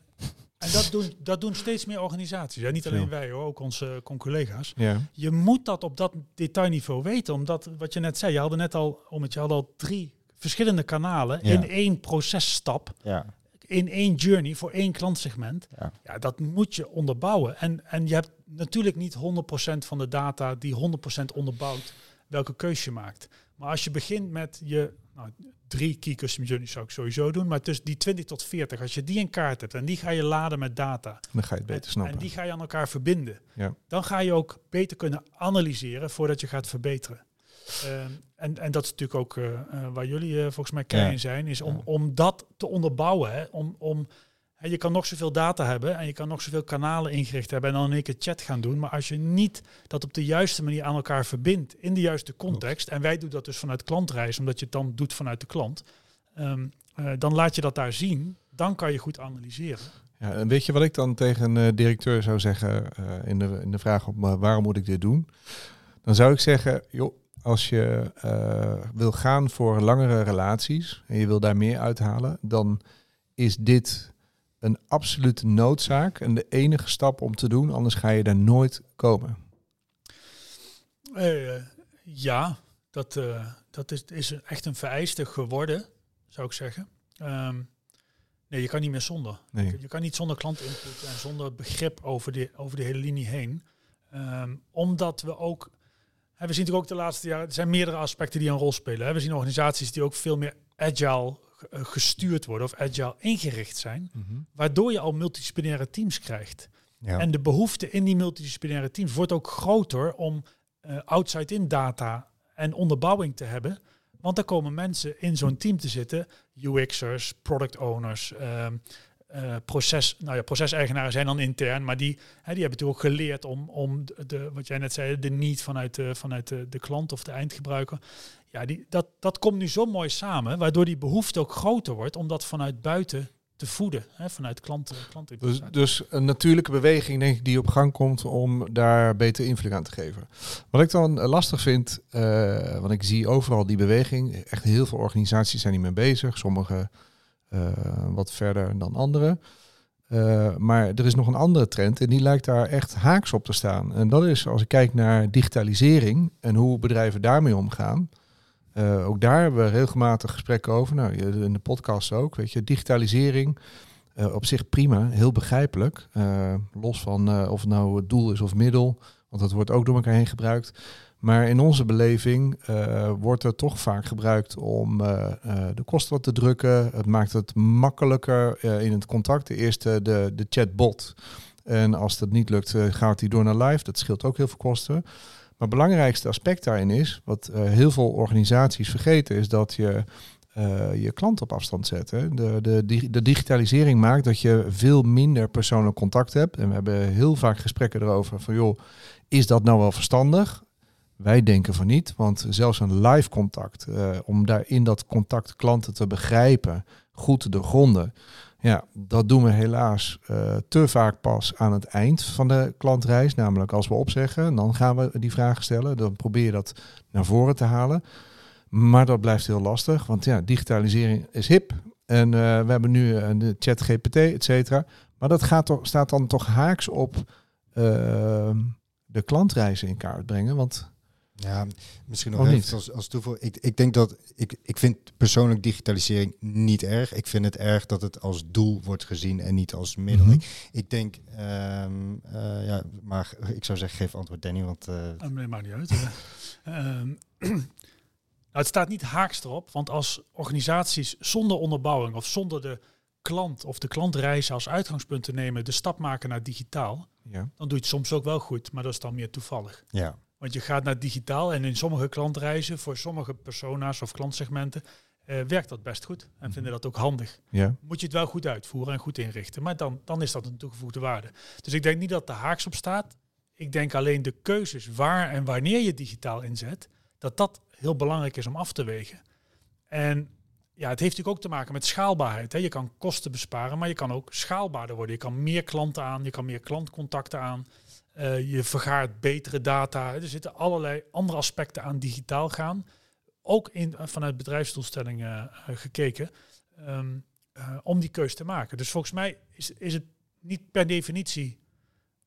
C: en dat, doen, dat doen steeds meer organisaties. Hè. Niet alleen wij hoor, ook onze con- collega's.
B: Ja.
C: Je moet dat op dat detailniveau weten. Omdat, wat je net zei, je had net al, om het, je had al drie verschillende kanalen
A: Ja.
C: in één processtap.
A: Ja.
C: In één journey voor één klantsegment.
A: Ja.
C: Ja, dat moet je onderbouwen. En, en je hebt natuurlijk niet 100% van de data die 100% onderbouwt welke keus je maakt. Maar als je begint met je nou, drie key custom journeys zou ik sowieso doen, maar tussen die 20 tot 40, als je die in kaart hebt en die ga je laden met data
B: Dan ga je het beter
C: en
B: snappen.
C: die ga je aan elkaar verbinden,
B: Ja.
C: dan ga je ook beter kunnen analyseren voordat je gaat verbeteren. Ehm, en, en dat is natuurlijk ook eh, eh, waar jullie eh, volgens mij kei in zijn, is om,
A: Ja.
C: om dat te onderbouwen. Hè, om, om, hè, je kan nog zoveel data hebben en je kan nog zoveel kanalen ingericht hebben en dan in één keer chat gaan doen. Maar als je niet dat op de juiste manier aan elkaar verbindt, in de juiste context, en wij doen dat dus vanuit klantreis, omdat je het dan doet vanuit de klant, ehm, eh, dan laat je dat daar zien. Dan kan je goed analyseren.
B: Ja, en weet je wat ik dan tegen een directeur zou zeggen eh, in, de, in de vraag op eh, waarom moet ik dit doen? Dan zou ik zeggen, joh, als je eh, wil gaan voor langere relaties en je wil daar meer uithalen, dan is dit een absolute noodzaak en de enige stap om te doen, anders ga je daar nooit komen.
C: Eh, ja, dat, eh, dat is, is echt een vereiste geworden, zou ik zeggen. Ehm, nee, je kan niet meer zonder.
B: Nee.
C: Je kan niet zonder klantinput en zonder begrip over de, over de hele linie heen. Ehm, omdat we ook... Hè, we zien natuurlijk ook de laatste jaren... Er zijn meerdere aspecten die een rol spelen. Hè. We zien organisaties die ook veel meer agile gestuurd worden of agile ingericht zijn. Waardoor je al multidisciplinaire teams krijgt.
A: Ja.
C: En de behoefte in die multidisciplinaire teams wordt ook groter om eh, outside-in data en onderbouwing te hebben. Want er komen mensen in zo'n team te zitten, UX'ers, product owners, ehm, eh, proces, nou ja, proceseigenaren zijn dan intern, maar die, hè, die hebben natuurlijk ook geleerd om, om de, wat jij net zei, de need vanuit, de, vanuit de, de klant of de eindgebruiker. Ja, die, dat, dat komt nu zo mooi samen, waardoor die behoefte ook groter wordt om dat vanuit buiten te voeden, hè, vanuit klanten. klanten
B: Dus, dus een natuurlijke beweging, denk ik, die op gang komt om daar beter invloed aan te geven. Wat ik dan eh, lastig vind, eh, want ik zie overal die beweging. Echt heel veel organisaties zijn hiermee bezig. Sommige eh, wat verder dan andere. Eh, maar er is nog een andere trend en die lijkt daar echt haaks op te staan. En dat is als ik kijk naar digitalisering en hoe bedrijven daarmee omgaan. Eh, ook daar hebben we regelmatig gesprekken over. Nou, in de podcast ook. Weet je, digitalisering. eh, op zich prima, heel begrijpelijk. Eh, los van eh, of het nou het doel is of middel. Want dat wordt ook door elkaar heen gebruikt. Maar in onze beleving eh, wordt er toch vaak gebruikt om eh, eh, de kosten wat te drukken. Het maakt het makkelijker in het contact. De eerste, de, de chatbot. En als dat niet lukt, gaat die door naar live. Dat scheelt ook heel veel kosten. Maar het belangrijkste aspect daarin is, wat heel veel organisaties vergeten, is dat je je klant op afstand zet. Hè. De, de, de digitalisering maakt dat je veel minder persoonlijk contact hebt. En we hebben heel vaak gesprekken erover van, joh, is dat nou wel verstandig? Wij denken van niet, want zelfs een live contact, eh, om daar in dat contact klanten te begrijpen, goed te doorgronden, ja, dat doen we helaas eh, te vaak pas aan het eind van de klantreis. Namelijk als we opzeggen, dan gaan we die vragen stellen. Dan probeer je dat naar voren te halen. Maar dat blijft heel lastig, want ja, digitalisering is hip. En we hebben nu een chat GPT, et cetera. Maar dat gaat toch, staat dan toch haaks op ehm, de klantreizen in kaart brengen. Want
A: ja, misschien nog even als, als toevoeging. Ik, ik denk dat ik, ik vind persoonlijk digitalisering niet erg. Ik vind het erg dat het als doel wordt gezien en niet als middel. Mhm. ik, denk, ehm, eh, ja, maar ik zou zeggen, geef antwoord Danny, want. Uh...
C: nee, maakt niet uit. [laughs] Ehm, [clears throat] nou, het staat niet haaks erop, want als organisaties zonder onderbouwing of zonder de klant of de klantreizen als uitgangspunt te nemen, de stap maken naar digitaal, ja. dan doe je het soms ook wel goed, maar dat is dan meer toevallig.
A: Ja.
C: Want je gaat naar digitaal en in sommige klantreizen, voor sommige persona's of klantsegmenten, uh, werkt dat best goed en vinden dat ook handig.
B: Ja.
C: Moet je het wel goed uitvoeren en goed inrichten, maar dan, dan is dat een toegevoegde waarde. Dus ik denk niet dat de haaks op staat. Ik denk alleen de keuzes waar en wanneer je digitaal inzet, dat dat heel belangrijk is om af te wegen. En ja, het heeft natuurlijk ook te maken met schaalbaarheid. Hè. Je kan kosten besparen, maar je kan ook schaalbaarder worden. Je kan meer klanten aan, je kan meer klantcontacten aan. Uh, je vergaart betere data. Er zitten allerlei andere aspecten aan digitaal gaan. Ook in, eh, vanuit bedrijfsdoelstellingen uh, gekeken. Um, om die keuze te maken. Dus volgens mij is, is het niet per definitie,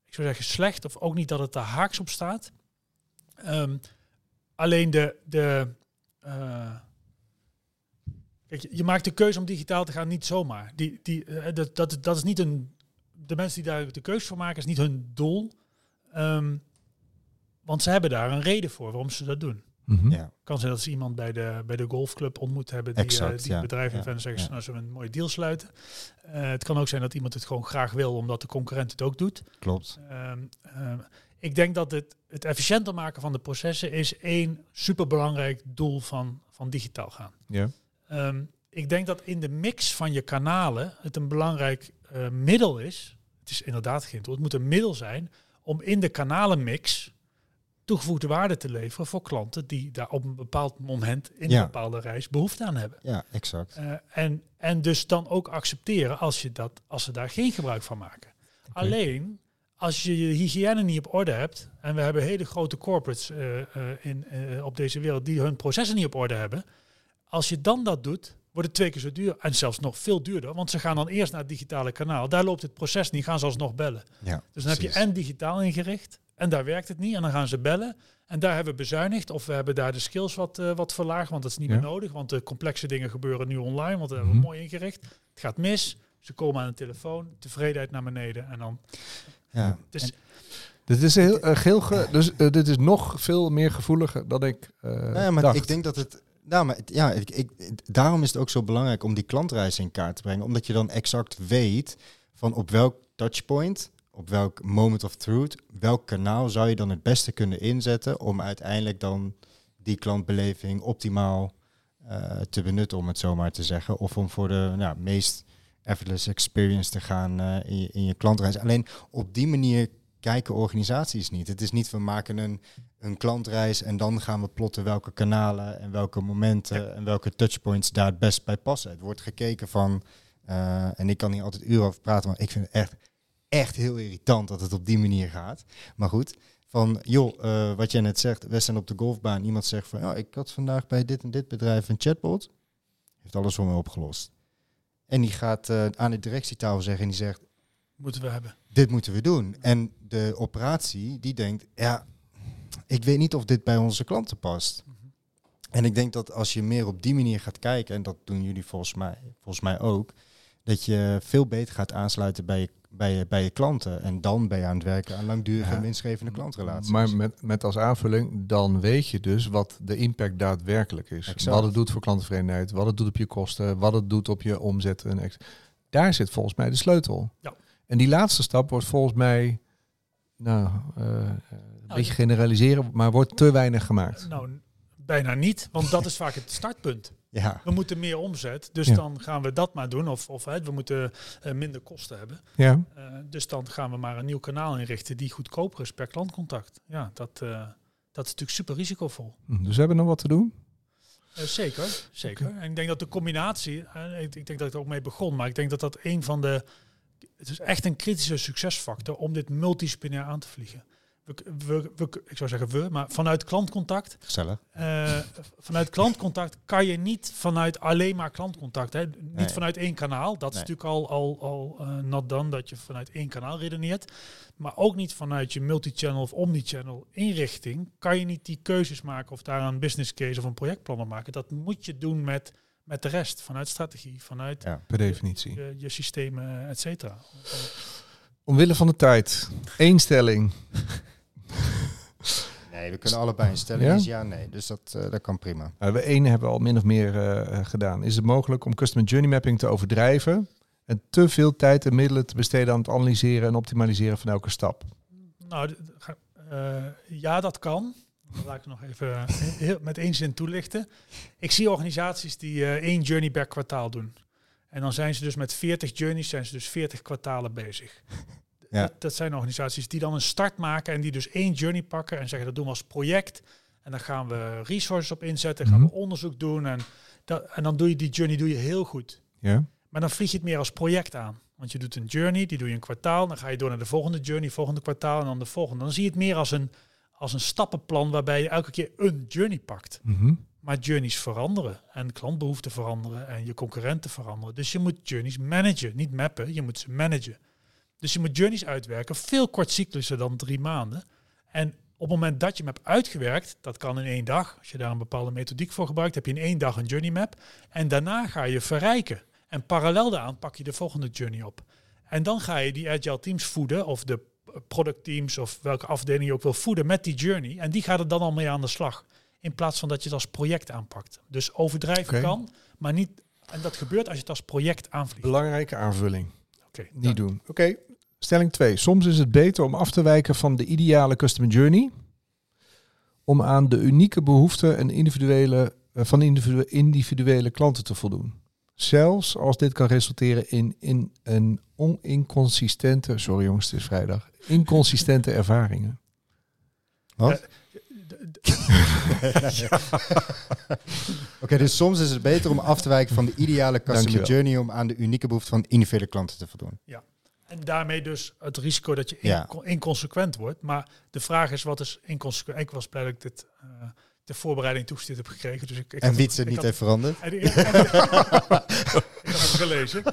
C: ik zou zeggen, slecht. Of ook niet dat het er haaks op staat. Um, alleen de, de Kijk, je maakt de keuze om digitaal te gaan niet zomaar. Die, die, dat, dat, dat is niet een. De mensen die daar de keuze voor maken, is niet hun doel. Um, want ze hebben daar een reden voor waarom ze dat doen.
A: Mm -hmm. ja.
C: Kan zijn dat ze iemand bij de, bij de golfclub ontmoet hebben die,
A: exact,
C: uh, die
A: ja.
C: bedrijf
A: ja.
C: en zeggen, ja. nou zullen we een mooie deal sluiten. Uh, het kan ook zijn dat iemand het gewoon graag wil, omdat de concurrent het ook doet.
A: Klopt.
C: Um, um, ik denk dat het, het efficiënter maken van de processen is één superbelangrijk doel van, van digitaal gaan.
B: Ja.
C: Um, ik denk dat in de mix van je kanalen het een belangrijk uh, middel is. Het is inderdaad geen doel. Het moet een middel zijn om in de kanalenmix toegevoegde waarde te leveren voor klanten die daar op een bepaald moment in
A: Ja.
C: een bepaalde reis behoefte aan hebben.
A: Ja, exact.
C: Uh, en, en dus dan ook accepteren als, je dat, als ze daar geen gebruik van maken.
B: Okay.
C: Alleen als je je hygiëne niet op orde hebt, en we hebben hele grote corporates uh, in, op deze wereld die hun processen niet op orde hebben, als je dan dat doet, wordt het twee keer zo duur. En zelfs nog veel duurder, want ze gaan dan eerst naar het digitale kanaal. Daar loopt het proces niet, gaan ze alsnog bellen.
A: Ja,
C: dus dan precies. heb je en digitaal ingericht, en daar werkt het niet, en dan gaan ze bellen. En daar hebben we bezuinigd, of we hebben daar de skills wat, uh, wat verlaagd, want dat is niet ja. meer nodig. Want de complexe dingen gebeuren nu online, want dat hebben we mm -hmm. mooi ingericht. Het gaat mis, ze komen aan de telefoon, tevredenheid naar beneden, en dan...
A: Ja.
C: Dus,
A: en
B: dit is heel, uh, heel ge, dus uh, dit is nog veel meer gevoeliger dan ik. Uh,
A: nou ja, maar
B: dacht.
A: ik denk dat het. Nou, maar ja, ik, ik, daarom is het ook zo belangrijk om die klantreis in kaart te brengen, omdat je dan exact weet van op welk touchpoint, op welk moment of truth, welk kanaal zou je dan het beste kunnen inzetten om uiteindelijk dan die klantbeleving optimaal uh, te benutten, om het zo maar te zeggen, of om voor de nou, meest effortless experience te gaan je, in je klantreis. Alleen op die manier kijken organisaties niet. Het is niet, we maken een, een klantreis en dan gaan we plotten welke kanalen en welke momenten ja. en welke touchpoints daar het best bij passen. Het wordt gekeken van, uh, en ik kan hier altijd uren over praten, maar ik vind het echt, echt heel irritant dat het op die manier gaat. Maar goed, van joh, uh, wat jij net zegt, we zijn op de golfbaan, iemand zegt van, ja, ik had vandaag bij dit en dit bedrijf een chatbot, heeft alles voor me opgelost. En die gaat uh, aan de directietafel zeggen en die zegt,
C: moeten we hebben.
A: Dit moeten we doen. En de operatie die denkt, ja, ik weet niet of dit bij onze klanten past. En ik denk dat als je meer op die manier gaat kijken, en dat doen jullie volgens mij, volgens mij ook, dat je veel beter gaat aansluiten bij je, bij je, bij je klanten. En dan ben je aan het werken aan langdurige ja. winstgevende klantrelaties.
B: Maar met, met als aanvulling, dan weet je dus wat de impact daadwerkelijk is.
A: Exact.
B: Wat het doet voor klanttevredenheid, wat het doet op je kosten, wat het doet op je omzet. En daar zit volgens mij de sleutel.
C: Ja.
B: En die laatste stap wordt volgens mij, nou, uh, een nou, beetje generaliseren, maar wordt te weinig gemaakt.
C: Nou, bijna niet, want dat is vaak het startpunt.
A: Ja.
C: We moeten meer omzet, dus
B: Ja.
C: dan gaan we dat maar doen. Of, of we moeten uh, minder kosten hebben.
B: Ja,
C: Uh, dus dan gaan we maar een nieuw kanaal inrichten die goedkoper is per klantcontact. Ja, dat, uh, dat is natuurlijk super risicovol.
B: Hm, dus we hebben nog wat te doen.
C: Zeker, zeker. Okay. En ik denk dat de combinatie, ik, ik denk dat ik er ook mee begon, maar ik denk dat dat een van de, het is echt een kritische succesfactor om dit multidisciplinair aan te vliegen. we, we, ik zou zeggen we, maar vanuit klantcontact. Uh, vanuit klantcontact kan je niet vanuit alleen maar klantcontact. Hè. Niet
A: Nee.
C: vanuit één kanaal. Dat is natuurlijk al, al, al eh, not done dat je vanuit één kanaal redeneert. Maar ook niet vanuit je multichannel of omnichannel inrichting. Kan je niet die keuzes maken of daar een business case of een projectplan op maken. Dat moet je doen met, met de rest. Vanuit strategie, vanuit
A: Ja.
B: Per definitie.
C: je, je systemen, et cetera.
B: Omwille van de tijd. Eén stelling.
A: Nee, we kunnen allebei een stelling.
B: Ja?
A: Ja, ja nee. Dus dat, eh, dat kan prima.
B: Nou, we één hebben we al min of meer eh, gedaan. Is het mogelijk om customer journey mapping te overdrijven en te veel tijd en middelen te besteden aan het analyseren en optimaliseren van elke stap?
C: Nou, eh, ja, dat kan. Dat laat ik nog even eh, heel, met één zin toelichten. Ik zie organisaties die eh, één journey per kwartaal doen. En dan zijn ze dus met 40 journeys, zijn ze dus 40 kwartalen bezig. [laughs]
A: Ja.
C: Dat, dat zijn organisaties die dan een start maken en die dus één journey pakken en zeggen dat doen we als project. En dan gaan we resources op inzetten, gaan
B: Mhm.
C: we onderzoek doen en, dat, en dan doe je die journey doe je heel goed.
B: Ja?
C: Maar dan vlieg je het meer als project aan. Want je doet een journey, die doe je een kwartaal. Dan ga je door naar de volgende journey, volgende kwartaal en dan de volgende. Dan zie je het meer als een, als een stappenplan waarbij je elke keer een journey pakt.
B: Mhm.
C: Maar journeys veranderen en klantbehoeften veranderen en je concurrenten veranderen. Dus je moet journeys managen, niet mappen, je moet ze managen. Dus je moet journeys uitwerken, veel kortcyclusser dan drie maanden. En op het moment dat je hem hebt uitgewerkt, dat kan in één dag, als je daar een bepaalde methodiek voor gebruikt, heb je in één dag een journey map. En daarna ga je verrijken. En parallel daaraan pak je de volgende journey op. En dan ga je die agile teams voeden, of de product teams, of welke afdeling je ook wil voeden met die journey. En die gaat er dan al mee aan de slag. In plaats van dat je het als project aanpakt. Dus overdrijven kan, maar niet. En dat gebeurt als je het als project aanvliegt.
B: Belangrijke aanvulling.
C: Oké,
B: Niet doen. Oké. Stelling 2. Soms is het beter om af te wijken van de ideale customer journey. Om aan de unieke behoeften en individuele, eh, van individu- individuele klanten te voldoen. Zelfs als dit kan resulteren in, in een oniconsistente, sorry jongens, het is vrijdag, inconsistente ervaringen.
A: Wat? [laughs] [laughs] Oké, dus soms is het beter om af te wijken van de ideale customer
B: Dankjewel.
A: journey om aan de unieke behoeften van individuele klanten te voldoen.
C: En daarmee dus het risico dat je
A: Ja.
C: inco- inconsequent wordt. Maar de vraag is, wat is inconsequent? Ik was blij dat ik dit uh, de voorbereiding toegestuurd heb gekregen. Dus ik, ik
A: En Wietse
C: ik
A: niet
C: had-
A: heeft veranderd.
C: En ik hem [laughs] gelezen.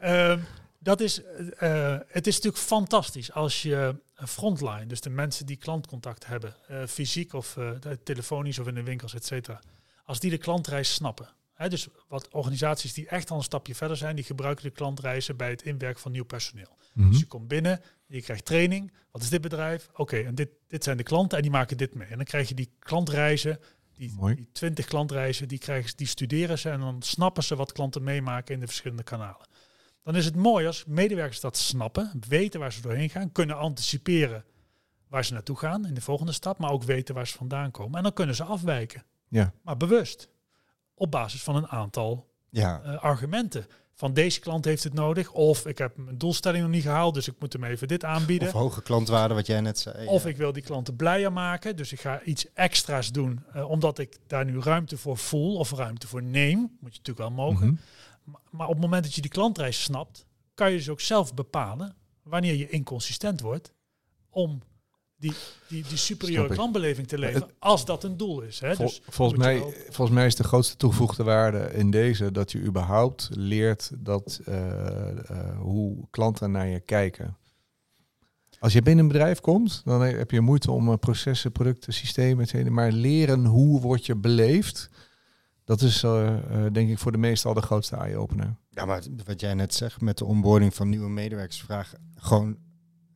C: Ehm, dat is, eh, het is natuurlijk fantastisch als je frontline, dus de mensen die klantcontact hebben, eh, fysiek of eh, telefonisch of in de winkels, et cetera, als die de klantreis snappen. Hè, dus wat organisaties die echt al een stapje verder zijn, die gebruiken de klantreizen bij het inwerken van nieuw personeel.
B: Mhm.
C: Dus je komt binnen, je krijgt training. Wat is dit bedrijf? Oké, en dit, dit zijn de klanten en die maken dit mee. En dan krijg je die klantreizen, die,
B: Mooi.
C: die 20 klantreizen, die, krijgen, ze- die studeren ze en dan snappen ze wat klanten meemaken in de verschillende kanalen. Dan is het mooi als medewerkers dat snappen, weten waar ze doorheen gaan, kunnen anticiperen waar ze naartoe gaan in de volgende stap, maar ook weten waar ze vandaan komen. En dan kunnen ze afwijken,
B: Ja.
C: maar bewust. Op basis van een aantal
A: Ja,
C: eh, argumenten. Van deze klant heeft het nodig. Of ik heb mijn doelstelling nog niet gehaald, dus ik moet hem even dit aanbieden.
A: of hoge klantwaarde, wat jij net zei.
C: Of
A: ja.
C: ik wil die klanten blijer maken, dus ik ga iets extra's doen, eh, omdat ik daar nu ruimte voor voel of ruimte voor neem. Moet je natuurlijk wel mogen.
B: Mhm.
C: Maar- Maar op het moment dat je die klantreis snapt, kan je dus ook zelf bepalen wanneer je inconsistent wordt om die, die, die superieure klantbeleving te leveren, als dat een doel is. Hè?
B: Vol-
C: Dus
B: volgens, mij, volgens mij is de grootste toegevoegde waarde in deze dat je überhaupt leert dat, eh, eh, hoe klanten naar je kijken. Als je binnen een bedrijf komt, dan heb je moeite om eh, processen, producten, systemen, et cetera. maar leren hoe word je beleefd, dat is eh, eh, denk ik voor de meesten al de grootste eye-opener.
A: Ja, maar wat jij net zegt met de onboarding van nieuwe medewerkers, vraag gewoon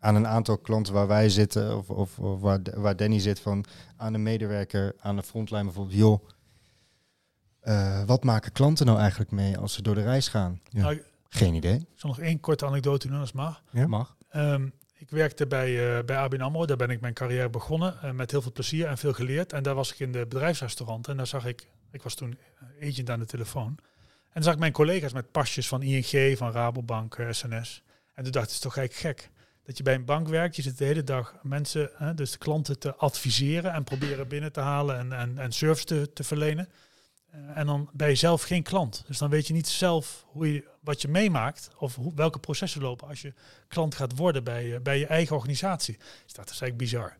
A: aan een aantal klanten waar wij zitten, of, of, of waar, waar Danny zit, van aan de medewerker, aan de frontline bijvoorbeeld, joh, eh, wat maken klanten nou eigenlijk mee als ze door de reis gaan?
B: Ja.
C: Nou, ik
A: Geen idee.
C: zal nog één korte anekdote doen als het mag.
B: Ja?
A: Mag.
C: Ehm, ik werkte bij, uh, bij ABN AMRO, daar ben ik mijn carrière begonnen, uh, met heel veel plezier en veel geleerd. En daar was ik in de bedrijfsrestaurant en daar zag ik, ik was toen agent aan de telefoon. En dan zag ik mijn collega's met pasjes van ING, van Rabobank, uh, SNS. En toen dacht ik, het is toch gek gek. Dat je bij een bank werkt, je zit de hele dag mensen, hè, dus de klanten te adviseren en proberen binnen te halen en, en, en service te, te verlenen. Uh, en dan ben je zelf geen klant. Dus dan weet je niet zelf hoe je, wat je meemaakt of hoe, welke processen lopen als je klant gaat worden bij, uh, bij je eigen organisatie. Dus dat is eigenlijk bizar.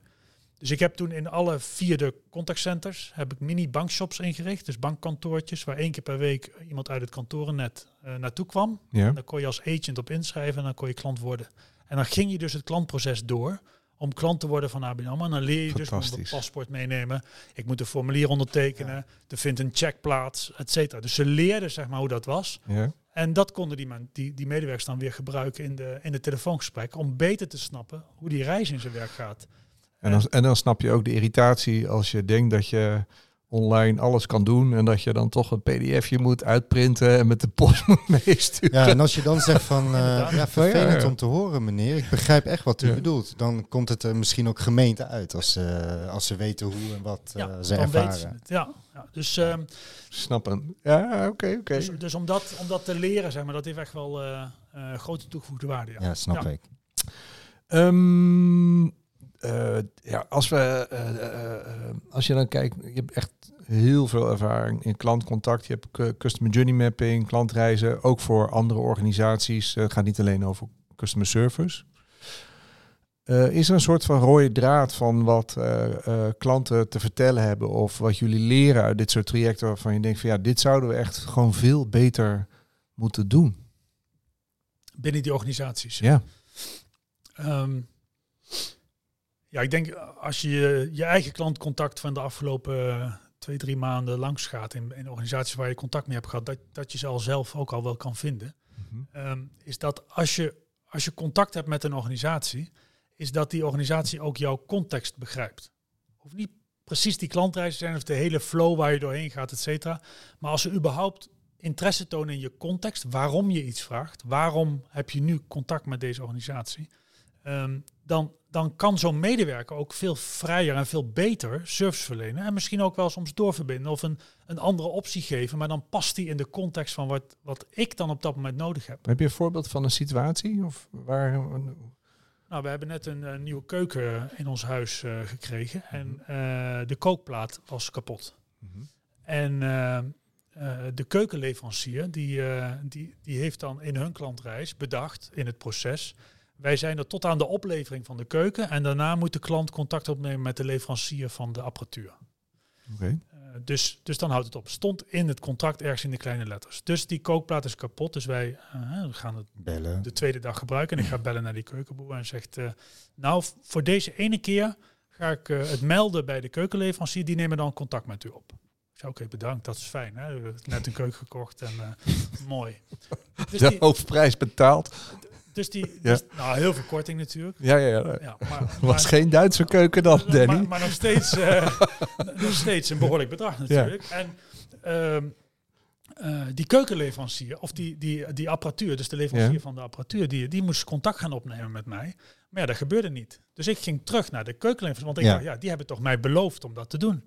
C: Dus ik heb toen in alle vier de contactcenters heb ik mini bankshops ingericht. Dus bankkantoortjes waar één keer per week iemand uit het kantorennet uh, naartoe kwam.
B: Ja.
C: En dan kon je als agent op inschrijven en dan kon je klant worden. En dan ging je dus het klantproces door om klant te worden van ABN AMRO. En dan leer je dus een paspoort meenemen. Ik moet een formulier ondertekenen. Er vindt een check plaats, et cetera. Dus ze leerden zeg maar hoe dat was.
B: Ja.
C: En dat konden die, man, die, die medewerkers dan weer gebruiken in de, in de telefoongesprek om beter te snappen hoe die reis in zijn werk gaat.
B: En dan, en dan snap je ook de irritatie als je denkt dat je online alles kan doen en dat je dan toch een pdfje moet uitprinten en met de post [laughs] moet meesturen.
A: Ja, en als je dan zegt van, uh, ja, vervelend om te horen meneer, ik begrijp echt wat u bedoelt. Dan komt het er misschien ook gemeente uit als, uh, als ze weten hoe en wat uh, ze ervaren. Ze
C: ja, ja, dus... Um,
B: Snappen. Ja, oké, oké.
C: Dus, dus, om, dat, om dat te leren, zeg maar, dat heeft echt wel grote toegevoegde waarde. Ja,
A: ja snap ik.
B: Um, uh, ja, als, we, uh, als je dan kijkt, je hebt echt heel veel ervaring in klantcontact. Je hebt customer journey mapping, klantreizen, ook voor andere organisaties. het gaat niet alleen over customer service. is er een soort van rode draad van wat klanten te vertellen hebben of wat jullie leren uit dit soort trajecten waarvan je denkt van ja, dit zouden we echt gewoon veel beter moeten doen?
C: Binnen die organisaties?
B: Ja.
C: Um, ja, ik denk als je je eigen klantcontact van de afgelopen eh, twee, drie maanden langs gaat in, in organisaties waar je contact mee hebt gehad, dat, dat je ze al zelf ook al wel kan vinden. Mhm. Ehm, is dat als je, als je contact hebt met een organisatie, is dat die organisatie ook jouw context begrijpt. Hoeft niet precies die klantreis te zijn of de hele flow waar je doorheen gaat, et cetera. Maar als ze überhaupt interesse tonen in je context, waarom je iets vraagt, waarom heb je nu contact met deze organisatie, Ehm, dan, dan kan zo'n medewerker ook veel vrijer en veel beter service verlenen. En misschien ook wel soms doorverbinden of een, een andere optie geven. Maar dan past die in de context van wat, wat ik dan op dat moment nodig heb.
B: Heb je een voorbeeld van een situatie? Of waar,
C: nou, we hebben net een, nieuwe keuken in ons huis uh, gekregen. En uh, de kookplaat was kapot. Mhm. En uh, de keukenleverancier, die, die, die heeft dan in hun klantreis bedacht in het proces wij zijn er tot aan de oplevering van de keuken en daarna moet de klant contact opnemen met de leverancier van de apparatuur.
B: Okay.
C: Uh, dus, dus dan houdt het op. Stond in het contract ergens in de kleine letters. Dus die kookplaat is kapot. Dus wij uh, gaan het
A: bellen.
C: de tweede dag gebruiken. En ik ga [clears throat] bellen naar die keukenboer en zegt... Uh, nou, voor deze ene keer ga ik het melden bij de keukenleverancier. Die nemen dan contact met u op. Ik zei, oké, bedankt, dat is fijn. Hè? We hebben net een [laughs] keuken gekocht en mooi. [laughs]
B: Dus de die, hoofdprijs betaald.
C: Dus die, dus, nou, heel veel korting natuurlijk.
B: Ja, ja, ja. ja maar, was geen Duitse keuken dan, Danny.
C: Maar, maar nog, steeds, uh, [laughs] nog steeds een behoorlijk bedrag natuurlijk. En uh, uh, die keukenleverancier, of die, die, die apparatuur, dus de leverancier van de apparatuur, die, die moest contact gaan opnemen met mij. Maar ja, dat gebeurde niet. Dus ik ging terug naar de keukenleverancier, want ik dacht, ja, die hebben toch mij beloofd om dat te doen.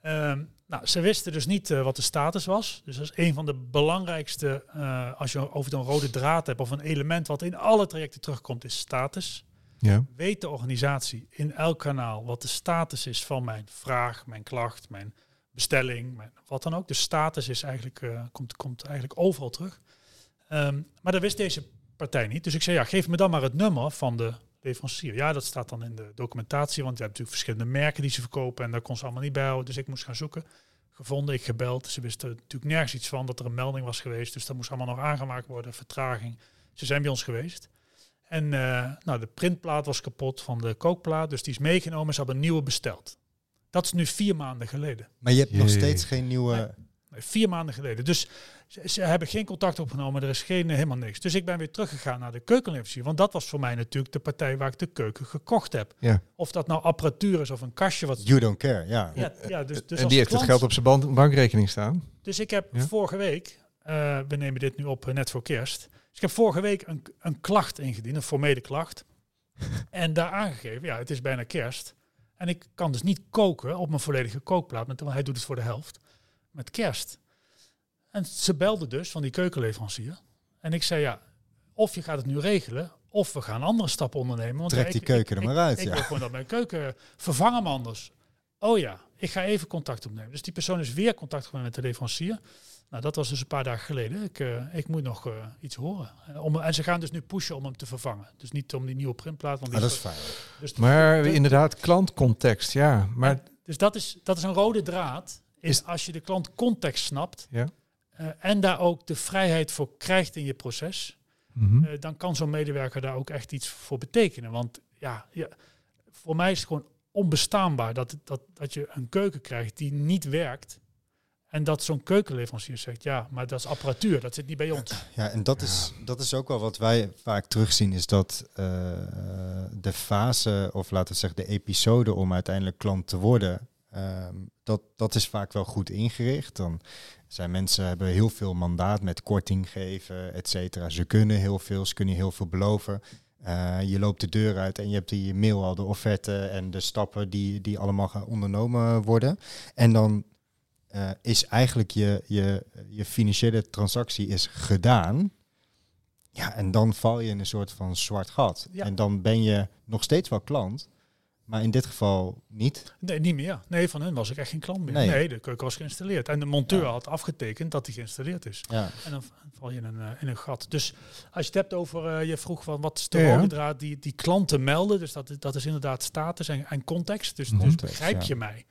C: Ehm, nou, ze wisten dus niet uh, wat de status was. Dus dat is een van de belangrijkste, uh, als je over een rode draad hebt of een element wat in alle trajecten terugkomt, is status.
B: Ja.
C: Weet de organisatie in elk kanaal wat de status is van mijn vraag, mijn klacht, mijn bestelling, mijn, wat dan ook. De status is eigenlijk, uh, komt, komt eigenlijk overal terug. Um, maar dat wist deze partij niet. Dus ik zei, ja, geef me dan maar het nummer van de leverancier. Ja, dat staat dan in de documentatie, want je hebt natuurlijk verschillende merken die ze verkopen en daar kon ze allemaal niet bij houden. Dus ik moest gaan zoeken. Gevonden, ik gebeld. Ze wisten natuurlijk nergens iets van dat er een melding was geweest. Dus dat moest allemaal nog aangemaakt worden, vertraging. Ze zijn bij ons geweest. En uh, nou, de printplaat was kapot van de kookplaat, dus die is meegenomen. Ze hebben een nieuwe besteld. Dat is nu vier maanden geleden.
A: Maar je hebt nog steeds geen nieuwe
C: vier maanden geleden. Dus ze, hebben geen contact opgenomen, er is geen, helemaal niks. Dus ik ben weer teruggegaan naar de keukenleverancier. Want dat was voor mij natuurlijk de partij waar ik de keuken gekocht heb.
B: Ja.
C: Of dat nou apparatuur is of een kastje. Wat
A: you don't care, ja.
C: ja, ja dus, dus
B: en die heeft het geld op zijn bankrekening staan.
C: Dus ik heb vorige week, uh, we nemen dit nu op uh, net voor kerst. Dus ik heb vorige week een, een klacht ingediend, een formele klacht. [laughs] en daar aangegeven, ja, het is bijna kerst. En ik kan dus niet koken op mijn volledige kookplaat, want hij doet het voor de helft met kerst. En ze belde dus van die keukenleverancier. En ik zei, ja, of je gaat het nu regelen, of we gaan andere stappen ondernemen. Want
A: Trek die keuken er maar uit.
C: Ik, ja. wil gewoon dat mijn keuken vervangen anders. Oh ja, ik ga even contact opnemen. Dus die persoon is weer contact genomen met de leverancier. Nou, dat was dus een paar dagen geleden. Ik, uh, ik moet nog uh, iets horen. Uh, om, en ze gaan dus nu pushen om hem te vervangen. Dus niet om die nieuwe printplaat. Want die
A: ah, dat is fijn.
B: Dus maar de, inderdaad, klantcontext, ja. Maar
C: dus dat is, dat is een rode draad. Is, als je de klant context snapt.
B: Ja.
C: En daar ook de vrijheid voor krijgt in je proces. Mm -hmm. dan kan zo'n medewerker daar ook echt iets voor betekenen. Want ja, ja, voor mij is het gewoon onbestaanbaar dat, dat, dat je een keuken krijgt die niet werkt. En dat zo'n keukenleverancier zegt, ja, maar dat is apparatuur, dat zit niet bij ons.
A: Ja, en dat, is, dat is ook wel wat wij vaak terugzien, is dat uh, de fase, of laten we zeggen de episode om uiteindelijk klant te worden, uh, dat, dat is vaak wel goed ingericht. Dan zijn mensen hebben heel veel mandaat met korting geven, et cetera. Ze kunnen heel veel, ze kunnen heel veel beloven. Uh, je loopt de deur uit en je hebt die mail al, de offerte en de stappen die, die allemaal gaan ondernomen worden. En dan uh, is eigenlijk je, je, je financiële transactie is gedaan. Ja, en dan val je in een soort van zwart gat. Ja. En dan ben je nog steeds wel klant, maar in dit geval niet.
C: Nee, niet meer. Nee, van hun was ik echt geen klant meer. Nee, nee de keuken was geïnstalleerd. En de monteur ja. had afgetekend dat die geïnstalleerd is.
A: Ja.
C: En dan val je in een, uh, in een gat. Dus als je het hebt over, uh, je vroeg van wat is de rode draad die, die klanten melden. Dus dat, dat is inderdaad status en, en context. Dus, context, dus begrijp je mij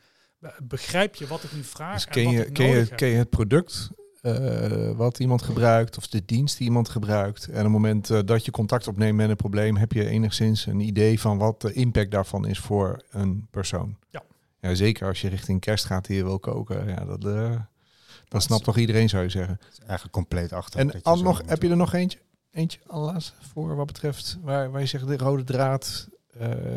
C: begrijp je wat ik nu vraag? Dus
B: ken, je, ken, je, ken je het product uh, wat iemand gebruikt of de dienst die iemand gebruikt? En op het moment uh, dat je contact opneemt met een probleem, heb je enigszins een idee van wat de impact daarvan is voor een persoon?
C: Ja.
B: ja zeker als je richting kerst gaat hier wil koken. Ja, dat, uh, dat snapt toch iedereen, zou je zeggen.
A: eigenlijk compleet achter.
B: En al nog, heb je er nog eentje? Eentje, alles voor wat betreft waar, waar je zegt de rode draad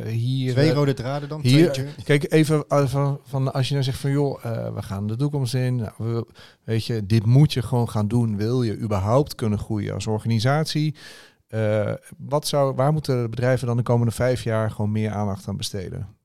B: hier,
A: Twee rode draden dan?
B: Hier, kijk, even van, van als je nou zegt van joh, uh, we gaan de toekomst in. Nou, we, weet je, dit moet je gewoon gaan doen. Wil je überhaupt kunnen groeien als organisatie? Uh, wat zou, waar moeten bedrijven dan de komende vijf jaar gewoon meer aandacht aan besteden?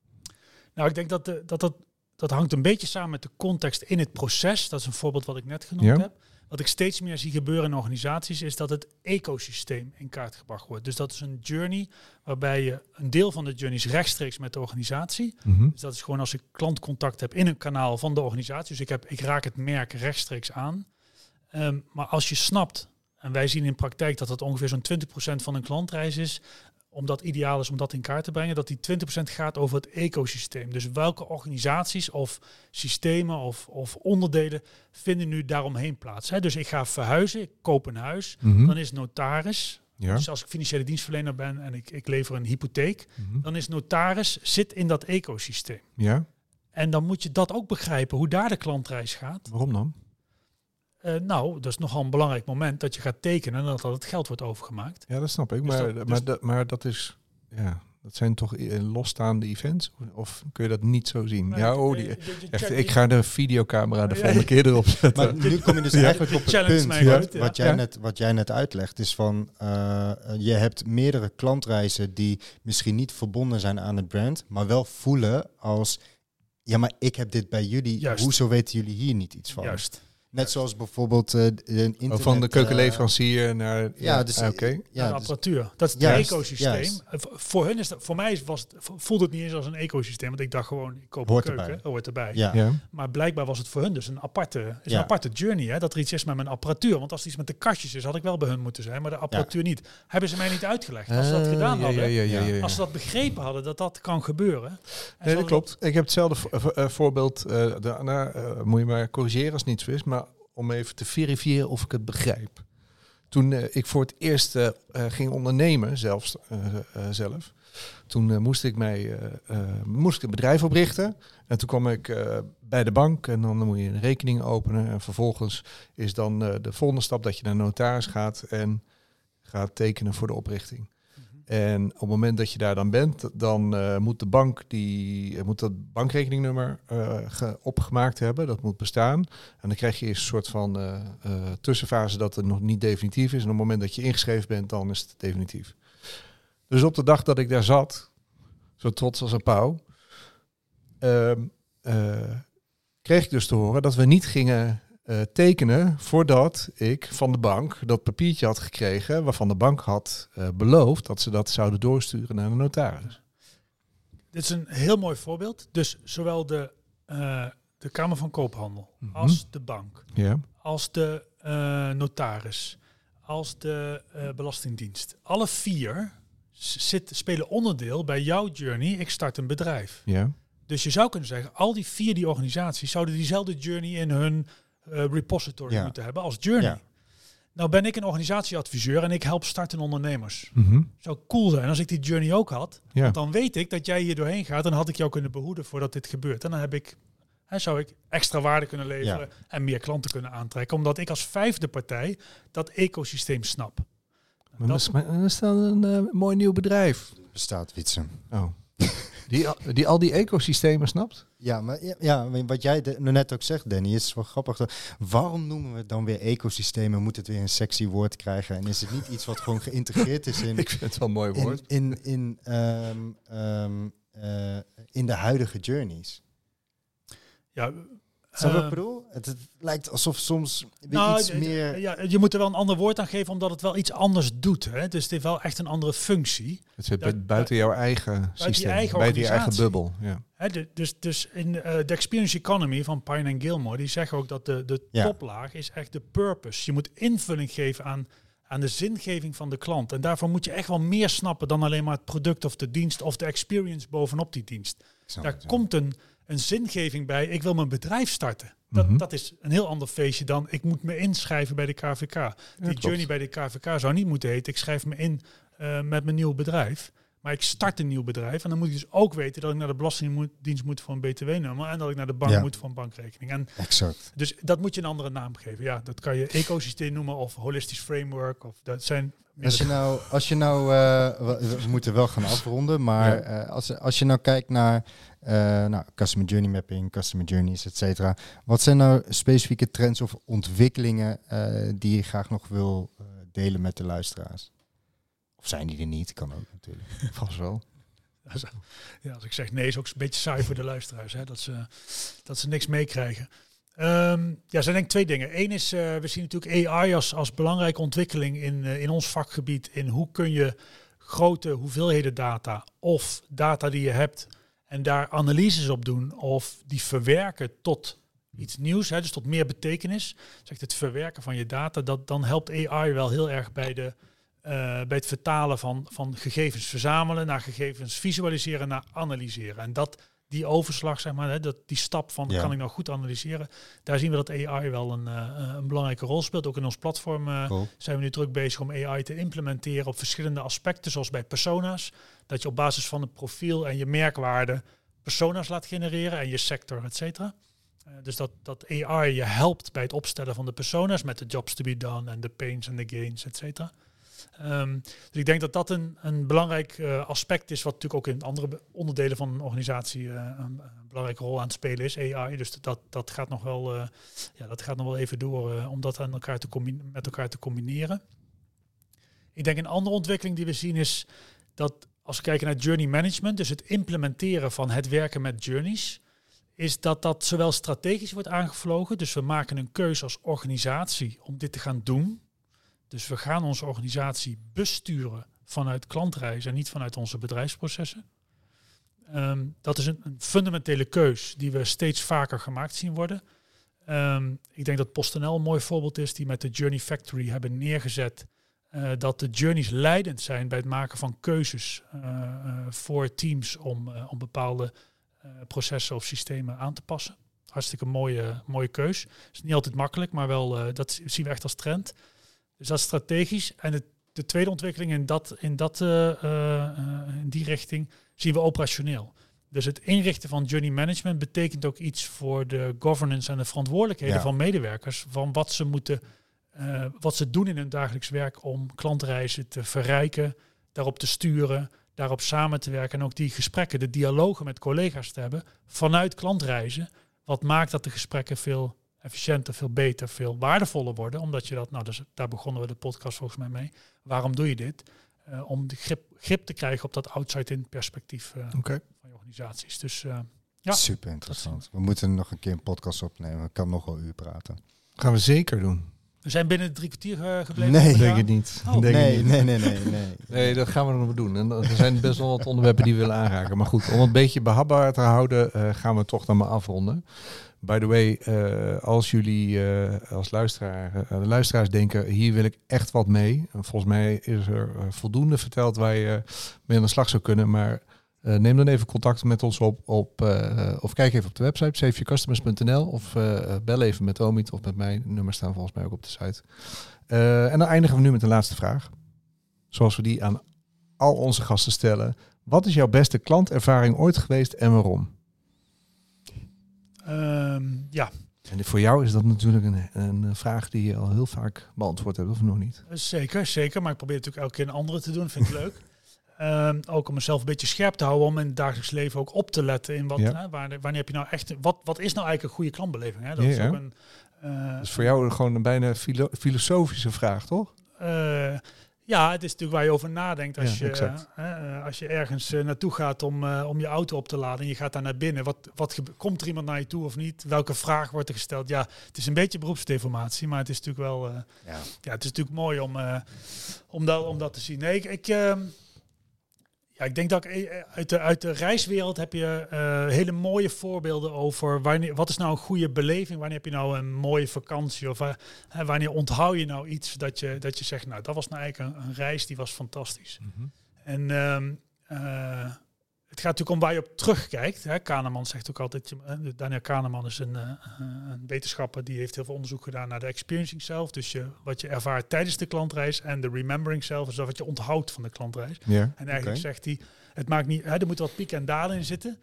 C: Nou, ik denk dat de, dat, dat, dat hangt een beetje samen met de context in het proces. Dat is een voorbeeld wat ik net genoemd ja. heb. Wat ik steeds meer zie gebeuren in organisaties is dat het ecosysteem in kaart gebracht wordt. Dus dat is een journey waarbij je een deel van de journey is rechtstreeks met de organisatie. Mm -hmm. Dus dat is gewoon als ik klantcontact heb in een kanaal van de organisatie. Dus ik, heb, ik raak het merk rechtstreeks aan. Um, maar als je snapt, en wij zien in praktijk dat dat ongeveer zo'n 20% van een klantreis is, omdat ideaal is om dat in kaart te brengen, dat die 20% gaat over het ecosysteem. Dus welke organisaties of systemen of, of onderdelen vinden nu daaromheen plaats. Hè? Dus ik ga verhuizen, ik koop een huis, mm -hmm. dan is notaris.
B: Ja.
C: Dus als ik financiële dienstverlener ben en ik, ik lever een hypotheek, mm -hmm. dan is notaris zit in dat ecosysteem.
B: Ja.
C: En dan moet je dat ook begrijpen, hoe daar de klantreis gaat.
B: Waarom dan?
C: Uh, nou, dat is nogal een belangrijk moment dat je gaat tekenen en dat, dat het geld wordt overgemaakt.
B: Ja, dat snap ik. Dus maar, dat, dus maar, dat, maar dat is, ja, dat zijn toch losstaande events? Of kun je dat niet zo zien? Nee, ja, oh, die, echt, ik ga de videocamera de volgende keer erop [laughs] zetten.
A: Maar nu kom je dus eigenlijk op het punt ja. wat, jij net, wat jij net uitlegt. Is van, uh, je hebt meerdere klantreizen die misschien niet verbonden zijn aan het brand, maar wel voelen als, ja, maar ik heb dit bij jullie.
C: Juist.
A: Hoezo weten jullie hier niet iets van?
C: Juist.
A: Net zoals bijvoorbeeld uh, een internet,
B: oh, van de keukenleverancier naar
A: ja, ja dus,
B: ah, oké.
C: Okay. Ja, de apparatuur. Dat is het juist, ecosysteem. Juist. Voor hun is dat, voor mij was het, voelde het niet eens als een ecosysteem, want ik dacht gewoon, ik koop
A: hoort
C: een keuken,
A: erbij.
C: hoort erbij.
A: Ja.
B: Ja.
C: Maar blijkbaar was het voor hun dus een aparte, is een aparte journey, hè, dat er iets is met mijn apparatuur. Want als het iets met de kastjes is, had ik wel bij hun moeten zijn, maar de apparatuur niet. Hebben ze mij niet uitgelegd. Als ze dat gedaan
B: Uh,
C: hadden, als ze dat begrepen hadden, dat dat kan gebeuren. En
B: nee, dat klopt. Ik heb hetzelfde voorbeeld, uh, daarna moet je maar corrigeren als het niet zo is, maar om even te verifiëren of ik het begrijp. Toen uh, ik voor het eerst uh, ging ondernemen, zelfs, zelf, toen moest ik mij moest ik een bedrijf oprichten. En toen kwam ik bij de bank en dan moet je een rekening openen. En vervolgens is dan de volgende stap dat je naar notaris gaat en gaat tekenen voor de oprichting. En op het moment dat je daar dan bent, dan uh, moet de bank die uh, moet dat bankrekeningnummer uh, opgemaakt hebben. Dat moet bestaan. En dan krijg je eerst een soort van tussenfase dat het nog niet definitief is. En op het moment dat je ingeschreven bent, dan is het definitief. Dus op de dag dat ik daar zat, zo trots als een pauw, ehm, kreeg ik dus te horen dat we niet gingen uh, tekenen voordat ik van de bank dat papiertje had gekregen waarvan de bank had uh, beloofd dat ze dat zouden doorsturen naar de notaris.
C: Dit is een heel mooi voorbeeld. Dus zowel de eh, de Kamer van Koophandel,
B: Mhm.
C: als de bank,
B: Ja.
C: als de eh, notaris, als de eh, Belastingdienst. Alle vier zit, spelen onderdeel bij jouw journey. Ik start een bedrijf.
B: Ja.
C: Dus je zou kunnen zeggen, al die vier die organisaties zouden diezelfde journey in hun eh, repository
A: Ja.
C: moeten hebben als journey.
A: Ja.
C: Nou ben ik een organisatieadviseur en ik help startende ondernemers.
B: Mhm.
C: Zou cool zijn als ik die journey ook had.
B: Ja.
C: Want dan weet ik dat jij hier doorheen gaat en had ik jou kunnen behoeden voordat dit gebeurt. En dan heb ik, hè, zou ik extra waarde kunnen leveren en meer klanten kunnen aantrekken. Omdat ik als vijfde partij dat ecosysteem snap.
B: Maar dat is, maar is dan een eh, mooi nieuw bedrijf.
A: Bestaat Wietse.
B: Oh. Die, al- die al die ecosystemen snapt?
A: Ja, maar ja, wat jij de- net ook zegt, Danny, is wel grappig. Waarom noemen we het dan weer ecosystemen? Moet het weer een sexy woord krijgen? En is het niet iets wat gewoon geïntegreerd is in, [laughs]
B: Ik vind het wel een mooi
A: in,
B: woord.
A: in, in, ehm, ehm, eh, in de huidige journeys?
C: Ja,
A: Snap je wat
C: eh,
A: ik bedoel? Het, het lijkt alsof soms weer
C: Nou,
A: iets meer...
C: Ja, je moet er wel een ander woord aan geven, omdat het wel iets anders doet. Hè? Dus het heeft wel echt een andere functie.
B: Het zit
C: dat-
B: buiten jouw eigen systeem.
C: eigen
B: buiten je eigen bubbel. Ja.
C: Hè, dus, dus in eh, de Experience Economy van Pine en Gilmore, die zeggen ook dat de, de
A: Ja.
C: toplaag is echt de purpose. Je moet invulling geven aan, aan de zingeving van de klant. En daarvoor moet je echt wel meer snappen dan alleen maar het product of de dienst of de experience bovenop die dienst. Daar
A: het, ja.
C: komt een, een zingeving bij. Ik wil mijn bedrijf starten. Dat,
B: Mhm.
C: dat is een heel ander feestje dan ik moet me inschrijven bij de KVK. Die
B: klopt.
C: journey bij de KVK zou niet moeten heten. Ik schrijf me in eh, met mijn nieuw bedrijf. Maar ik start een nieuw bedrijf. En dan moet ik dus ook weten dat ik naar de Belastingdienst moet voor een BTW-nummer. En dat ik naar de bank
A: Ja.
C: moet voor een bankrekening. En
A: Exact.
C: dus dat moet je een andere naam geven. Ja, dat kan je ecosysteem noemen of holistisch framework. Of dat zijn.
A: Als je nou, als je nou eh, we, we moeten wel gaan afronden, maar
B: Ja.
A: eh, als, als je nou kijkt naar nou, customer journey mapping, customer journeys, et cetera. Wat zijn nou specifieke trends of ontwikkelingen eh, die je graag nog wil eh, delen met de luisteraars? Of zijn die er niet? Kan ook natuurlijk. [laughs]
B: Vast wel.
C: Ja, als ik zeg nee, is ook een beetje saai voor de luisteraars. Hè, dat, ze, dat ze niks meekrijgen. Ehm, ja, er zijn denk ik twee dingen. Eén is, eh, we zien natuurlijk AI als, als belangrijke ontwikkeling in, eh, in ons vakgebied. In hoe kun je grote hoeveelheden data of data die je hebt en daar analyses op doen of die verwerken tot iets nieuws, hè, dus tot meer betekenis. Zegt het verwerken van je data, dat, dan helpt AI wel heel erg bij, de, eh, bij het vertalen van, van gegevens verzamelen naar gegevens visualiseren naar analyseren. En dat die overslag, zeg maar, hè, dat die stap van
A: Ja.
C: kan ik nou goed analyseren, daar zien we dat AI wel een, eh, een belangrijke rol speelt. Ook in ons platform eh,
A: Cool.
C: zijn we nu druk bezig om AI te implementeren op verschillende aspecten, zoals bij persona's. Dat je op basis van het profiel en je merkwaarde persona's laat genereren en je sector, et cetera. Eh, dus dat, dat AI je helpt bij het opstellen van de persona's met de jobs to be done en de pains en de gains, et cetera. Ehm, dus ik denk dat dat een, een belangrijk eh, aspect is, wat natuurlijk ook in andere onderdelen van een organisatie eh, een, belangrijke rol aan het spelen is, AI. Dus dat, dat gaat nog wel, eh, ja, dat gaat nog wel even door om dat aan elkaar te met elkaar te combineren. Ik denk een andere ontwikkeling die we zien is dat als we kijken naar journey management, dus het implementeren van het werken met journeys, is dat dat zowel strategisch wordt aangevlogen, dus we maken een keuze als organisatie om dit te gaan doen. Dus we gaan onze organisatie besturen vanuit klantreizen en niet vanuit onze bedrijfsprocessen. Ehm, dat is een, fundamentele keus die we steeds vaker gemaakt zien worden. Ehm, ik denk dat PostNL een mooi voorbeeld is die met de Journey Factory hebben neergezet eh, dat de journeys leidend zijn bij het maken van keuzes eh, eh, voor teams om, om bepaalde processen of systemen aan te passen. Hartstikke mooie, mooie keus. is niet altijd makkelijk, maar wel dat zien we echt als trend. Dus dat is strategisch. En de, de tweede ontwikkeling in, dat, in, dat, eh, eh, in die richting zien we operationeel. Dus het inrichten van journey management betekent ook iets voor de governance en de verantwoordelijkheden
A: Ja.
C: van medewerkers. Van wat ze moeten, eh, wat ze doen in hun dagelijks werk om klantreizen te verrijken, daarop te sturen, daarop samen te werken en ook die gesprekken, de dialogen met collega's te hebben vanuit klantreizen. Wat maakt dat de gesprekken veel efficiënter, veel beter, veel waardevoller worden. Omdat je dat, nou, dus daar begonnen we de podcast volgens mij mee. Waarom doe je dit? Eh, om de grip, grip te krijgen op dat outside-in perspectief eh, van je organisaties. Dus eh, Ja,
A: Super interessant. We moeten nog een keer een podcast opnemen. Ik kan nog wel uur praten.
B: Gaan we zeker doen.
C: We zijn binnen drie kwartier eh, gebleven.
A: Nee.
C: vandaag.
B: Denk het niet.
C: Oh.
B: Denk
A: Nee,
B: niet.
A: nee, nee, nee, nee. [laughs]
B: Nee, dat gaan we nog doen. En er zijn best wel wat onderwerpen die we willen aanraken. Maar goed, om het een beetje behapbaar te houden, eh, gaan we toch dan maar afronden. By the way, eh, als jullie eh, als luisteraar, eh, de luisteraars denken, hier wil ik echt wat mee. En volgens mij is er voldoende verteld waar je mee aan de slag zou kunnen. Maar eh, neem dan even contact met ons op, op eh, of kijk even op de website saveyourcustomers.nl of eh, bel even met Omid of met mij. Nummers staan volgens mij ook op de site. En dan eindigen we nu met de laatste vraag. Zoals we die aan al onze gasten stellen. Wat is jouw beste klantervaring ooit geweest en waarom?
C: Ehm, ja,
B: En voor jou is dat natuurlijk een, een vraag die je al heel vaak beantwoord hebt, of nog niet?
C: zeker, zeker. Maar ik probeer natuurlijk elke keer een andere te doen. Vind ik leuk. [laughs] Ehm, ook om mezelf een beetje scherp te houden, om in het dagelijks leven ook op te letten in wat,
B: Ja.
C: hè, wanneer, wanneer heb je nou echt, wat, wat is nou eigenlijk een goede klantbeleving? Hè? Dat
B: Ja,
C: is ook een, eh,
B: Dat is voor jou gewoon een bijna filo- filosofische vraag, toch?
C: Eh, ja, het is natuurlijk waar je over nadenkt als,
B: Ja,
C: je,
B: exact.
C: eh, als je ergens naartoe gaat om, om je auto op te laden en je gaat daar naar binnen. Wat, wat komt er iemand naar je toe of niet? Welke vraag wordt er gesteld? Ja, het is een beetje beroepsdeformatie, maar het is natuurlijk wel.
A: Ja.
C: ja, het is natuurlijk mooi om, om, dat, om dat te zien. Nee, ik, ik, ehm, ja, ik denk dat ik eh, uit de, uit de reiswereld heb je eh, hele mooie voorbeelden over wanneer, wat is nou een goede beleving? Wanneer heb je nou een mooie vakantie? Of eh, hè, wanneer onthoud je nou iets dat je, dat je zegt, nou dat was nou eigenlijk een, een reis die was fantastisch. En ehm, eh, het gaat natuurlijk om waar je op terugkijkt. Hè. Kahneman zegt ook altijd, eh, Daniel Kahneman is een, eh, een wetenschapper die heeft heel veel onderzoek gedaan naar de experiencing zelf. Dus je, wat je ervaart tijdens de klantreis en de remembering zelf, dus dat wat je onthoudt van de klantreis.
B: Ja.
C: En eigenlijk zegt hij, het maakt niet, hè, er moeten wat pieken en dalen in zitten.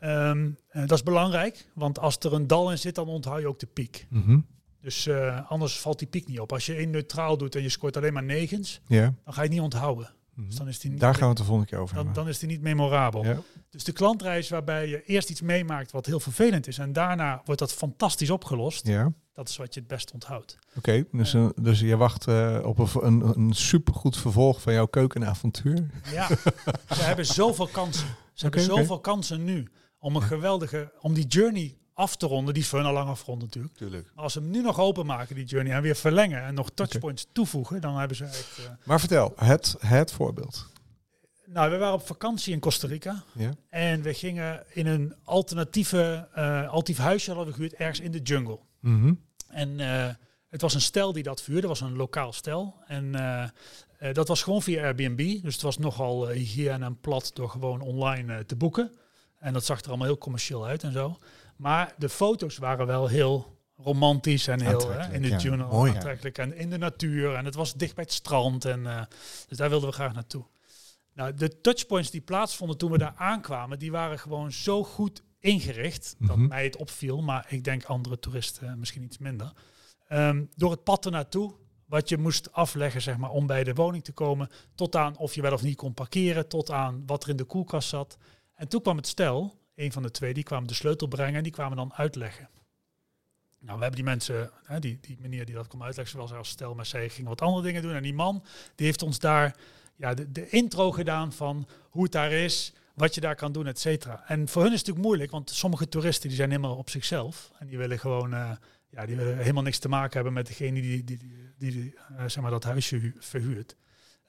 C: Ehm, eh, dat is belangrijk, want als er een dal in zit, dan onthoud je ook de piek.
B: Mhm.
C: Dus eh, anders valt die piek niet op. Als je één neutraal doet en je scoort alleen maar negens, dan ga je het niet onthouden.
B: Mhm.
C: Dus dan is die niet
B: Daar gaan we het de volgende keer over
C: dan,
B: hebben.
C: dan is die niet memorabel.
B: Ja.
C: Dus de klantreis waarbij je eerst iets meemaakt wat heel vervelend is en daarna wordt dat fantastisch opgelost,
B: Ja.
C: dat is wat je het best onthoudt.
B: Oké, dus, eh, dus je wacht eh, op een, een, een supergoed vervolg van jouw keukenavontuur.
C: Ja, ze hebben zoveel kansen. Ze hebben zoveel kansen nu om een geweldige, om die journey af te ronden. Die hun al lang afgerond natuurlijk.
B: Tuurlijk.
C: Maar als ze hem nu nog openmaken, die journey, en weer verlengen en nog touchpoints toevoegen, dan hebben ze echt... eh,
B: Maar vertel, het, het voorbeeld.
C: Nou, we waren op vakantie in Costa Rica.
B: Ja.
C: En we gingen in een alternatieve, eh alternatief huisje hadden we gehuurd ergens in de jungle.
B: Mhm.
C: En eh, het was een stel die dat vuurde, was een lokaal stel. En dat was gewoon via Airbnb. Dus het was nogal uh, hygiëne en plat door gewoon online te boeken. En dat zag er allemaal heel commercieel uit en zo. Maar de foto's waren wel heel romantisch en heel hè, in de
A: ja.
C: jungle
B: Mooi, ja.
C: aantrekkelijk. En in de natuur. En het was dicht bij het strand. En, eh, dus daar wilden we graag naartoe. Nou, de touchpoints die plaatsvonden toen we daar aankwamen, die waren gewoon zo goed ingericht dat
B: Mhm.
C: mij het opviel, maar ik denk andere toeristen eh, misschien iets minder. Ehm, door het pad ernaartoe, wat je moest afleggen zeg maar, om bij de woning te komen, tot aan of je wel of niet kon parkeren, tot aan wat er in de koelkast zat. En toen kwam het stel, een van de twee, die kwamen de sleutel brengen en die kwamen dan uitleggen. Nou, we hebben die mensen, hè, die, die meneer die dat kwam uitleggen, zoals als stel, maar zij gingen wat andere dingen doen. En die man, die heeft ons daar ja, de, de intro gedaan van hoe het daar is, wat je daar kan doen, et cetera. En voor hun is het natuurlijk moeilijk, want sommige toeristen die zijn helemaal op zichzelf. En die willen gewoon, eh, ja, die willen helemaal niks te maken hebben met degene die, die, die, eh, zeg maar dat huisje hu- verhuurt.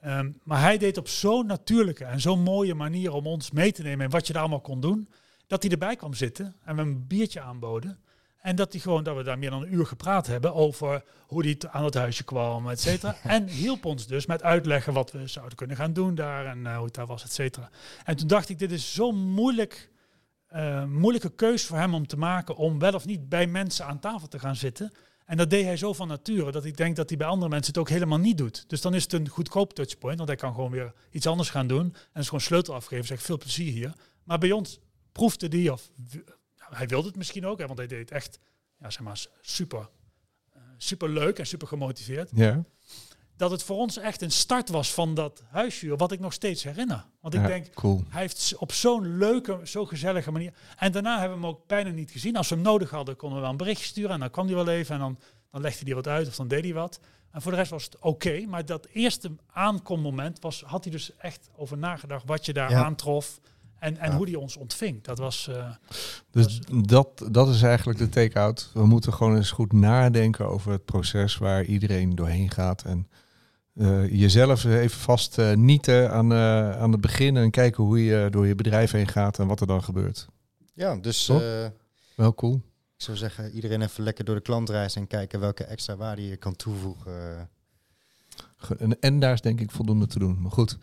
C: Ehm, maar hij deed op zo'n natuurlijke en zo'n mooie manier om ons mee te nemen in wat je daar allemaal kon doen, dat hij erbij kwam zitten en we hem een biertje aanboden. En dat hij gewoon, dat we daar meer dan een uur gepraat hebben over hoe hij aan het huisje kwam, et cetera. [laughs] en hielp ons dus met uitleggen wat we zouden kunnen gaan doen daar en eh, hoe het daar was, et cetera. En toen dacht ik, dit is zo'n moeilijk, eh, moeilijke keus voor hem om te maken om wel of niet bij mensen aan tafel te gaan zitten. En dat deed hij zo van nature, dat ik denk dat hij bij andere mensen het ook helemaal niet doet. Dus dan is het een goedkoop touchpoint, want hij kan gewoon weer iets anders gaan doen. En is gewoon sleutel afgeven, zeg veel plezier hier. Maar bij ons proefde die, of nou, hij wilde het misschien ook, hè, want hij deed het echt ja, zeg maar, super, eh, super leuk en super gemotiveerd.
B: Ja.
C: Dat het voor ons echt een start was van dat huisvuur, wat ik nog steeds herinner. Want ik
B: Ja,
C: denk,
B: cool.
C: hij heeft op zo'n leuke, zo gezellige manier. En daarna hebben we hem ook bijna niet gezien. Als we hem nodig hadden, konden we wel een berichtje sturen. En dan kwam hij wel even en dan, dan legde hij wat uit of dan deed hij wat. En voor de rest was het oké. maar dat eerste aankommoment was, had hij dus echt over nagedacht wat je daar
A: Ja.
C: aantrof. En, en
A: Ja.
C: hoe die ons ontving, dat was... eh,
B: Dus dat, dat is eigenlijk de take-out. We moeten gewoon eens goed nadenken over het proces waar iedereen doorheen gaat. En eh, jezelf even vast eh, nieten aan, eh, aan het begin en kijken hoe je door je bedrijf heen gaat en wat er dan gebeurt.
A: Ja, dus eh,
B: Wel cool.
A: ik zou zeggen, iedereen even lekker door de klantreis en kijken welke extra waarde je kan toevoegen.
B: En, en daar is denk ik voldoende te doen. Maar goed.
A: Dat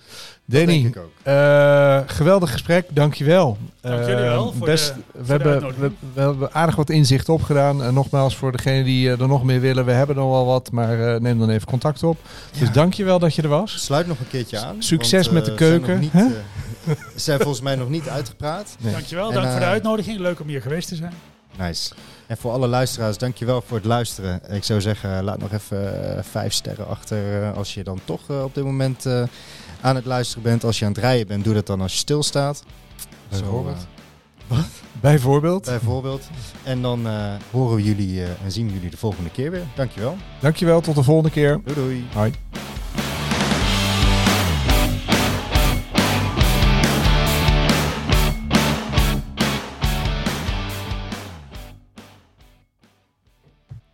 B: Danny,
A: denk ik ook.
B: eh, geweldig gesprek. Dankjewel.
C: Dank jullie wel
B: Eh,
C: voor
B: best,
C: de-
B: we, hebben, we, hebben aardig wat inzicht opgedaan. En nogmaals, voor degenen die eh, er nog meer willen, we hebben nog wel wat. Maar eh, neem dan even contact op. Dus dankjewel dat je er was.
A: Sluit nog een keertje aan.
B: Succes
A: want,
B: met de
A: we zijn
B: keuken,
A: eh, [laughs] zijn volgens mij nog niet uitgepraat.
B: Nee.
C: Dankjewel,
A: En,
C: dank voor de uitnodiging. Leuk om hier geweest te zijn.
A: Nice. En voor alle luisteraars, dankjewel voor het luisteren. Ik zou zeggen, laat nog even eh, vijf sterren achter eh, als je dan toch eh, op dit moment aan het luisteren bent. Als je aan het rijden bent, doe dat dan als je stilstaat.
B: Bijvoorbeeld.
A: Zo,
B: Bijvoorbeeld.
A: eh, bijvoorbeeld. En dan horen we jullie en zien we jullie de volgende keer weer. Dankjewel.
B: Dankjewel, tot de volgende keer.
A: Doei doei.
B: Hoi.